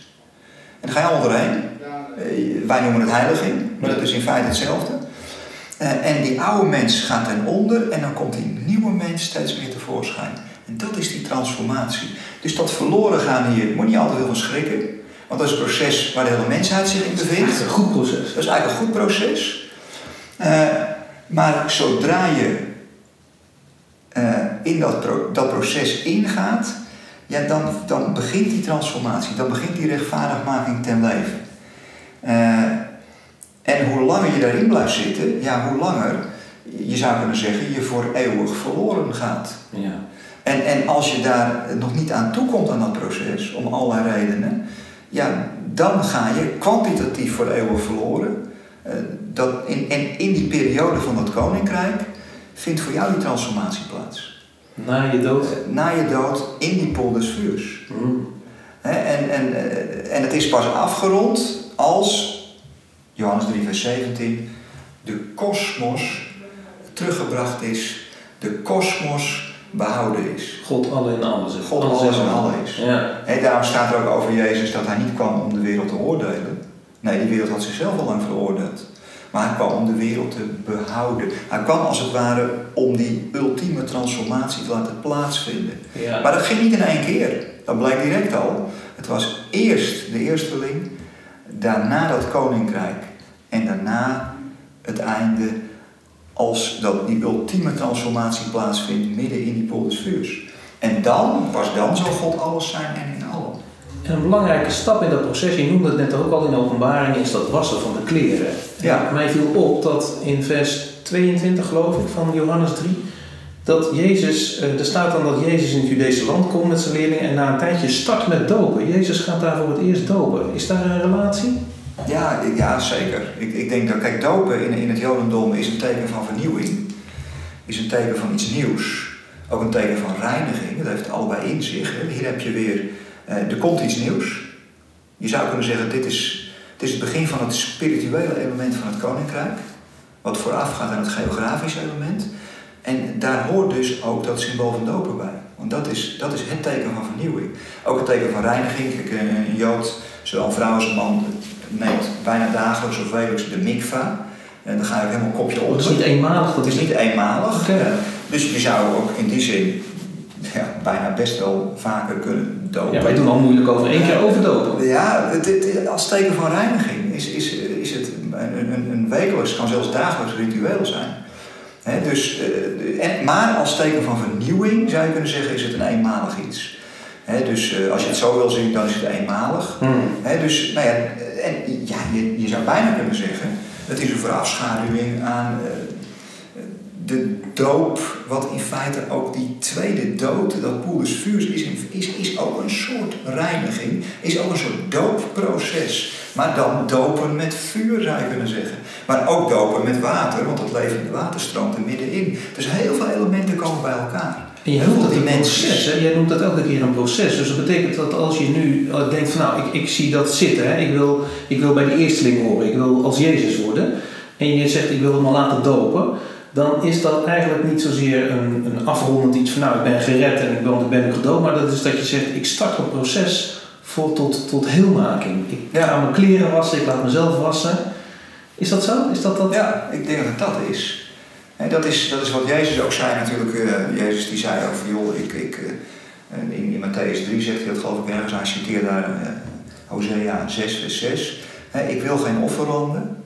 En daar ga je allemaal doorheen. Uh, wij noemen het heiliging, maar dat is in feite hetzelfde. Uh, en die oude mens gaat ten onder en dan komt die nieuwe mens steeds meer tevoorschijn. En dat is die transformatie. Dus dat verloren gaan hier, moet je niet altijd heel van schrikken. Want dat is een proces waar de hele mensheid zich in bevindt. Dat is een goed proces. Dat is eigenlijk een goed proces. Uh, maar zodra je uh, in dat, pro dat proces ingaat, ja, dan, dan begint die transformatie, dan begint die rechtvaardigmaking ten leven. Uh, en hoe langer je daarin blijft zitten, ja, hoe langer, je zou kunnen zeggen, je voor eeuwig verloren gaat. Ja. En, en als je daar nog niet aan toekomt aan dat proces, om allerlei redenen, ja, dan ga je kwantitatief voor eeuwig verloren. Uh, dat in, en in die periode van dat koninkrijk vindt voor jou die transformatie plaats. Na je dood? Uh, na je dood in die pool des vuurs. Mm. en, en, uh, en het is pas afgerond als, Johannes 3 vers 17, de kosmos teruggebracht is. De kosmos behouden is. God alle in alles is. God alles in alles is. Ja. He, daarom staat er ook over Jezus dat hij niet kwam om de wereld te oordelen. Nee, die wereld had zichzelf al lang veroordeeld. Maar hij kwam om de wereld te behouden. Hij kwam als het ware om die ultieme transformatie te laten plaatsvinden. Ja. Maar dat ging niet in één keer. Dat blijkt direct al. Het was eerst de eersteling, daarna dat koninkrijk en daarna het einde als dat die ultieme transformatie plaatsvindt midden in die vuurs. En dan, pas dan zal God alles zijn en in allen. En een belangrijke stap in dat proces, je noemde het net ook al in de openbaring, is dat wassen van de kleren. Ja. Mij viel op dat in vers 22 geloof ik van Johannes 3, dat Jezus, er staat dan dat Jezus in het Judese land komt met zijn leerlingen en na een tijdje start met dopen. Jezus gaat daar voor het eerst dopen. Is daar een relatie? Ja, ja zeker. Ik, ik denk dat, kijk, dopen in, in het Jodendom is een teken van vernieuwing. Is een teken van iets nieuws. Ook een teken van reiniging. Dat heeft allebei in zich. Hier heb je weer, er komt iets nieuws. Je zou kunnen zeggen, dit is, dit is het begin van het spirituele element van het koninkrijk. Wat voorafgaat aan het geografische element. En daar hoort dus ook dat symbool van dopen bij. Want dat is, dat is het teken van vernieuwing. Ook het teken van reiniging. Kijk, een Jood, zowel een vrouw als een man, neemt bijna dagelijks of wekelijks de mikva. En dan ga je helemaal kopje op. Dat is niet eenmalig? Dat is niet eenmalig. Okay. Dus je zou ook in die zin ja, bijna best wel vaker kunnen dopen. Ja, wij doen al moeilijk over één keer overdopen. Ja, het, het, als teken van reiniging is, is, is het een, een, een wekelijks, kan zelfs dagelijks ritueel zijn. He, dus, en, maar als teken van vernieuwing zou je kunnen zeggen, is het een eenmalig iets. He, dus uh, als je het zo wil zien, dan is het eenmalig. Hmm. He, dus, nou ja, en, ja je, je zou bijna kunnen zeggen, het is een verafschaduwing aan uh, de doop, wat in feite ook die tweede dood, dat poelus vuurs, is, is, is ook een soort reiniging, is ook een soort doopproces. Maar dan dopen met vuur zou je kunnen zeggen. Maar ook dopen met water, want het levende water stroomt er middenin. Dus heel veel elementen komen bij elkaar. En je noemt dat een proces, hè? Jij noemt dat elke keer een proces. Dus dat betekent dat als je nu denkt van nou, ik, ik zie dat zitten, hè? Ik, wil, ik wil bij de eersteling horen, ik wil als Jezus worden. En je zegt ik wil hem al laten dopen dan is dat eigenlijk niet zozeer een, een afrondend iets van nou ik ben gered en ik ben, ben ik gedoopt, maar dat is dat je zegt ik start een proces voor tot, tot heelmaking. Ik ja. ga mijn kleren wassen, ik laat mezelf wassen. Is dat zo? Is dat dat? Ja, ik denk dat dat is. En dat is, dat is wat Jezus ook zei natuurlijk. Uh, Jezus die zei ook van joh, ik, ik, uh, in, in Matthäus 3 zegt hij dat geloof ik ergens, hij citeert daar uh, Hosea 6 vers 6. ik wil geen offeranden,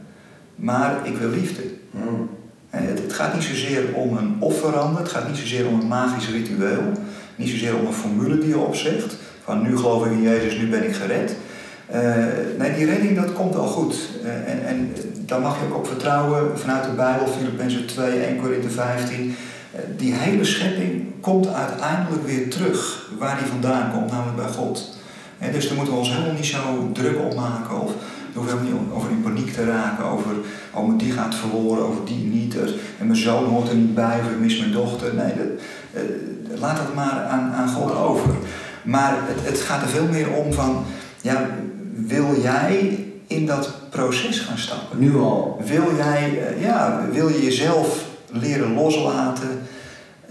maar ik wil liefde. Hmm. Het, gaat niet zozeer om een offerande, het gaat niet zozeer om een magisch ritueel, niet zozeer om een formule die je opzegt, van nu geloof ik in Jezus, nu ben ik gered. Uh, nee, die redding dat komt wel goed. Uh, en, en daar mag je ook op vertrouwen vanuit de Bijbel, Filippenzen 2, 1 Korinthe 15. Uh, die hele schepping komt uiteindelijk weer terug waar die vandaan komt, namelijk bij God. dus daar moeten we ons helemaal niet zo druk op maken of je hoeft helemaal niet over in paniek te raken, over oh, die gaat verloren, over die niet. En mijn zoon hoort er niet bij, of ik mis mijn dochter. Nee, dat, uh, laat dat maar aan, aan God over. Maar het, het gaat er veel meer om van, ja, wil jij in dat proces gaan stappen? Nu al. Wil jij, uh, ja, wil je jezelf leren loslaten?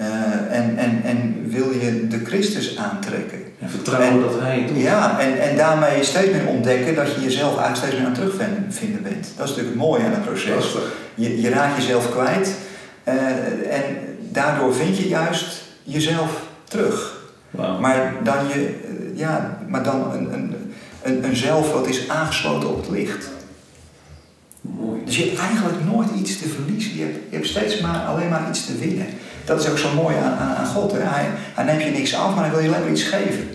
Uh, en, en, en wil je de Christus aantrekken? En vertrouwen en, dat hij het doet. Ja, en, en daarmee steeds meer ontdekken dat je jezelf eigenlijk steeds meer aan het terugvinden bent. Dat is natuurlijk het mooie aan het proces. Je, je raakt jezelf kwijt uh, en daardoor vind je juist jezelf terug. Wow. Maar dan, je, ja, maar dan een, een, een, een zelf wat is aangesloten op het licht. Mooi. Dus je hebt eigenlijk nooit iets te verliezen. Je hebt, je hebt steeds maar alleen maar iets te winnen. Dat is ook zo mooi aan, aan, aan God. Hè? Hij, hij neemt je niks af, maar hij wil je alleen maar iets geven.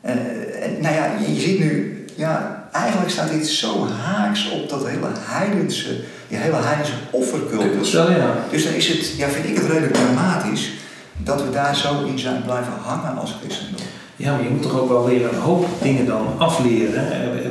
En, en nou ja, je, je ziet nu, ja, eigenlijk staat dit zo haaks op dat hele heidense, die hele heidense offercultus. Wel, ja. Dus dan is het, ja, vind ik het redelijk dramatisch dat we daar zo in zijn blijven hangen als christendom. Ja, maar je moet toch ook wel weer een hoop dingen dan afleren.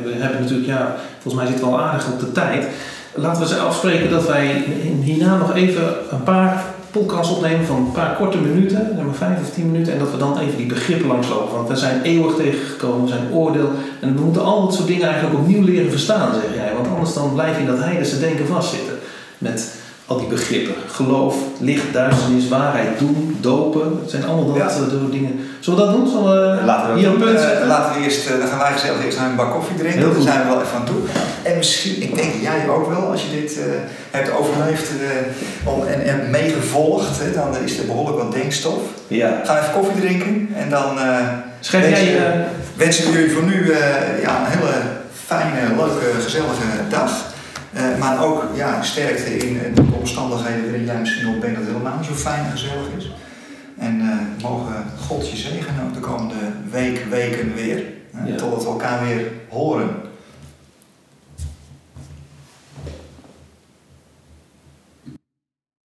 We hebben natuurlijk, ja, volgens mij zitten we al aardig op de tijd. Laten we ze afspreken dat wij hierna nog even een paar podcasts opnemen van een paar korte minuten, zeg maar vijf of tien minuten, en dat we dan even die begrippen langslopen. Want we zijn eeuwig tegengekomen, we zijn oordeel, en we moeten al dat soort dingen eigenlijk opnieuw leren verstaan, zeg jij. Want anders dan blijf je in dat heidense denken vastzitten. Met al die begrippen. Geloof, licht, duisternis, waarheid, doen, dopen. Het zijn allemaal dat Ja. soort dingen. Zullen we dat doen? Zullen we Laten we, hier een punt Eh, laten we eerst, eh, dan gaan wij gezellig eerst naar een bak koffie drinken. Heel Daar zijn we wel even aan toe. En misschien, ik denk jij ook wel, als je dit eh, hebt overleefd eh, om, en, en meegevolgd, hè, dan is er behoorlijk wat denkstof. Ja. Ga even koffie drinken en dan eh, Schrijf wensen, jij... eh, wensen jullie voor nu eh, ja, een hele fijne, leuke, gezellige dag. Eh, maar ook ja, sterkte in eh, de omstandigheden waarin jij misschien wel denkt dat het helemaal niet zo fijn en gezellig is. En eh, mogen God je zegenen ook de komende week, weken weer. hè, Ja. Totdat we elkaar weer horen.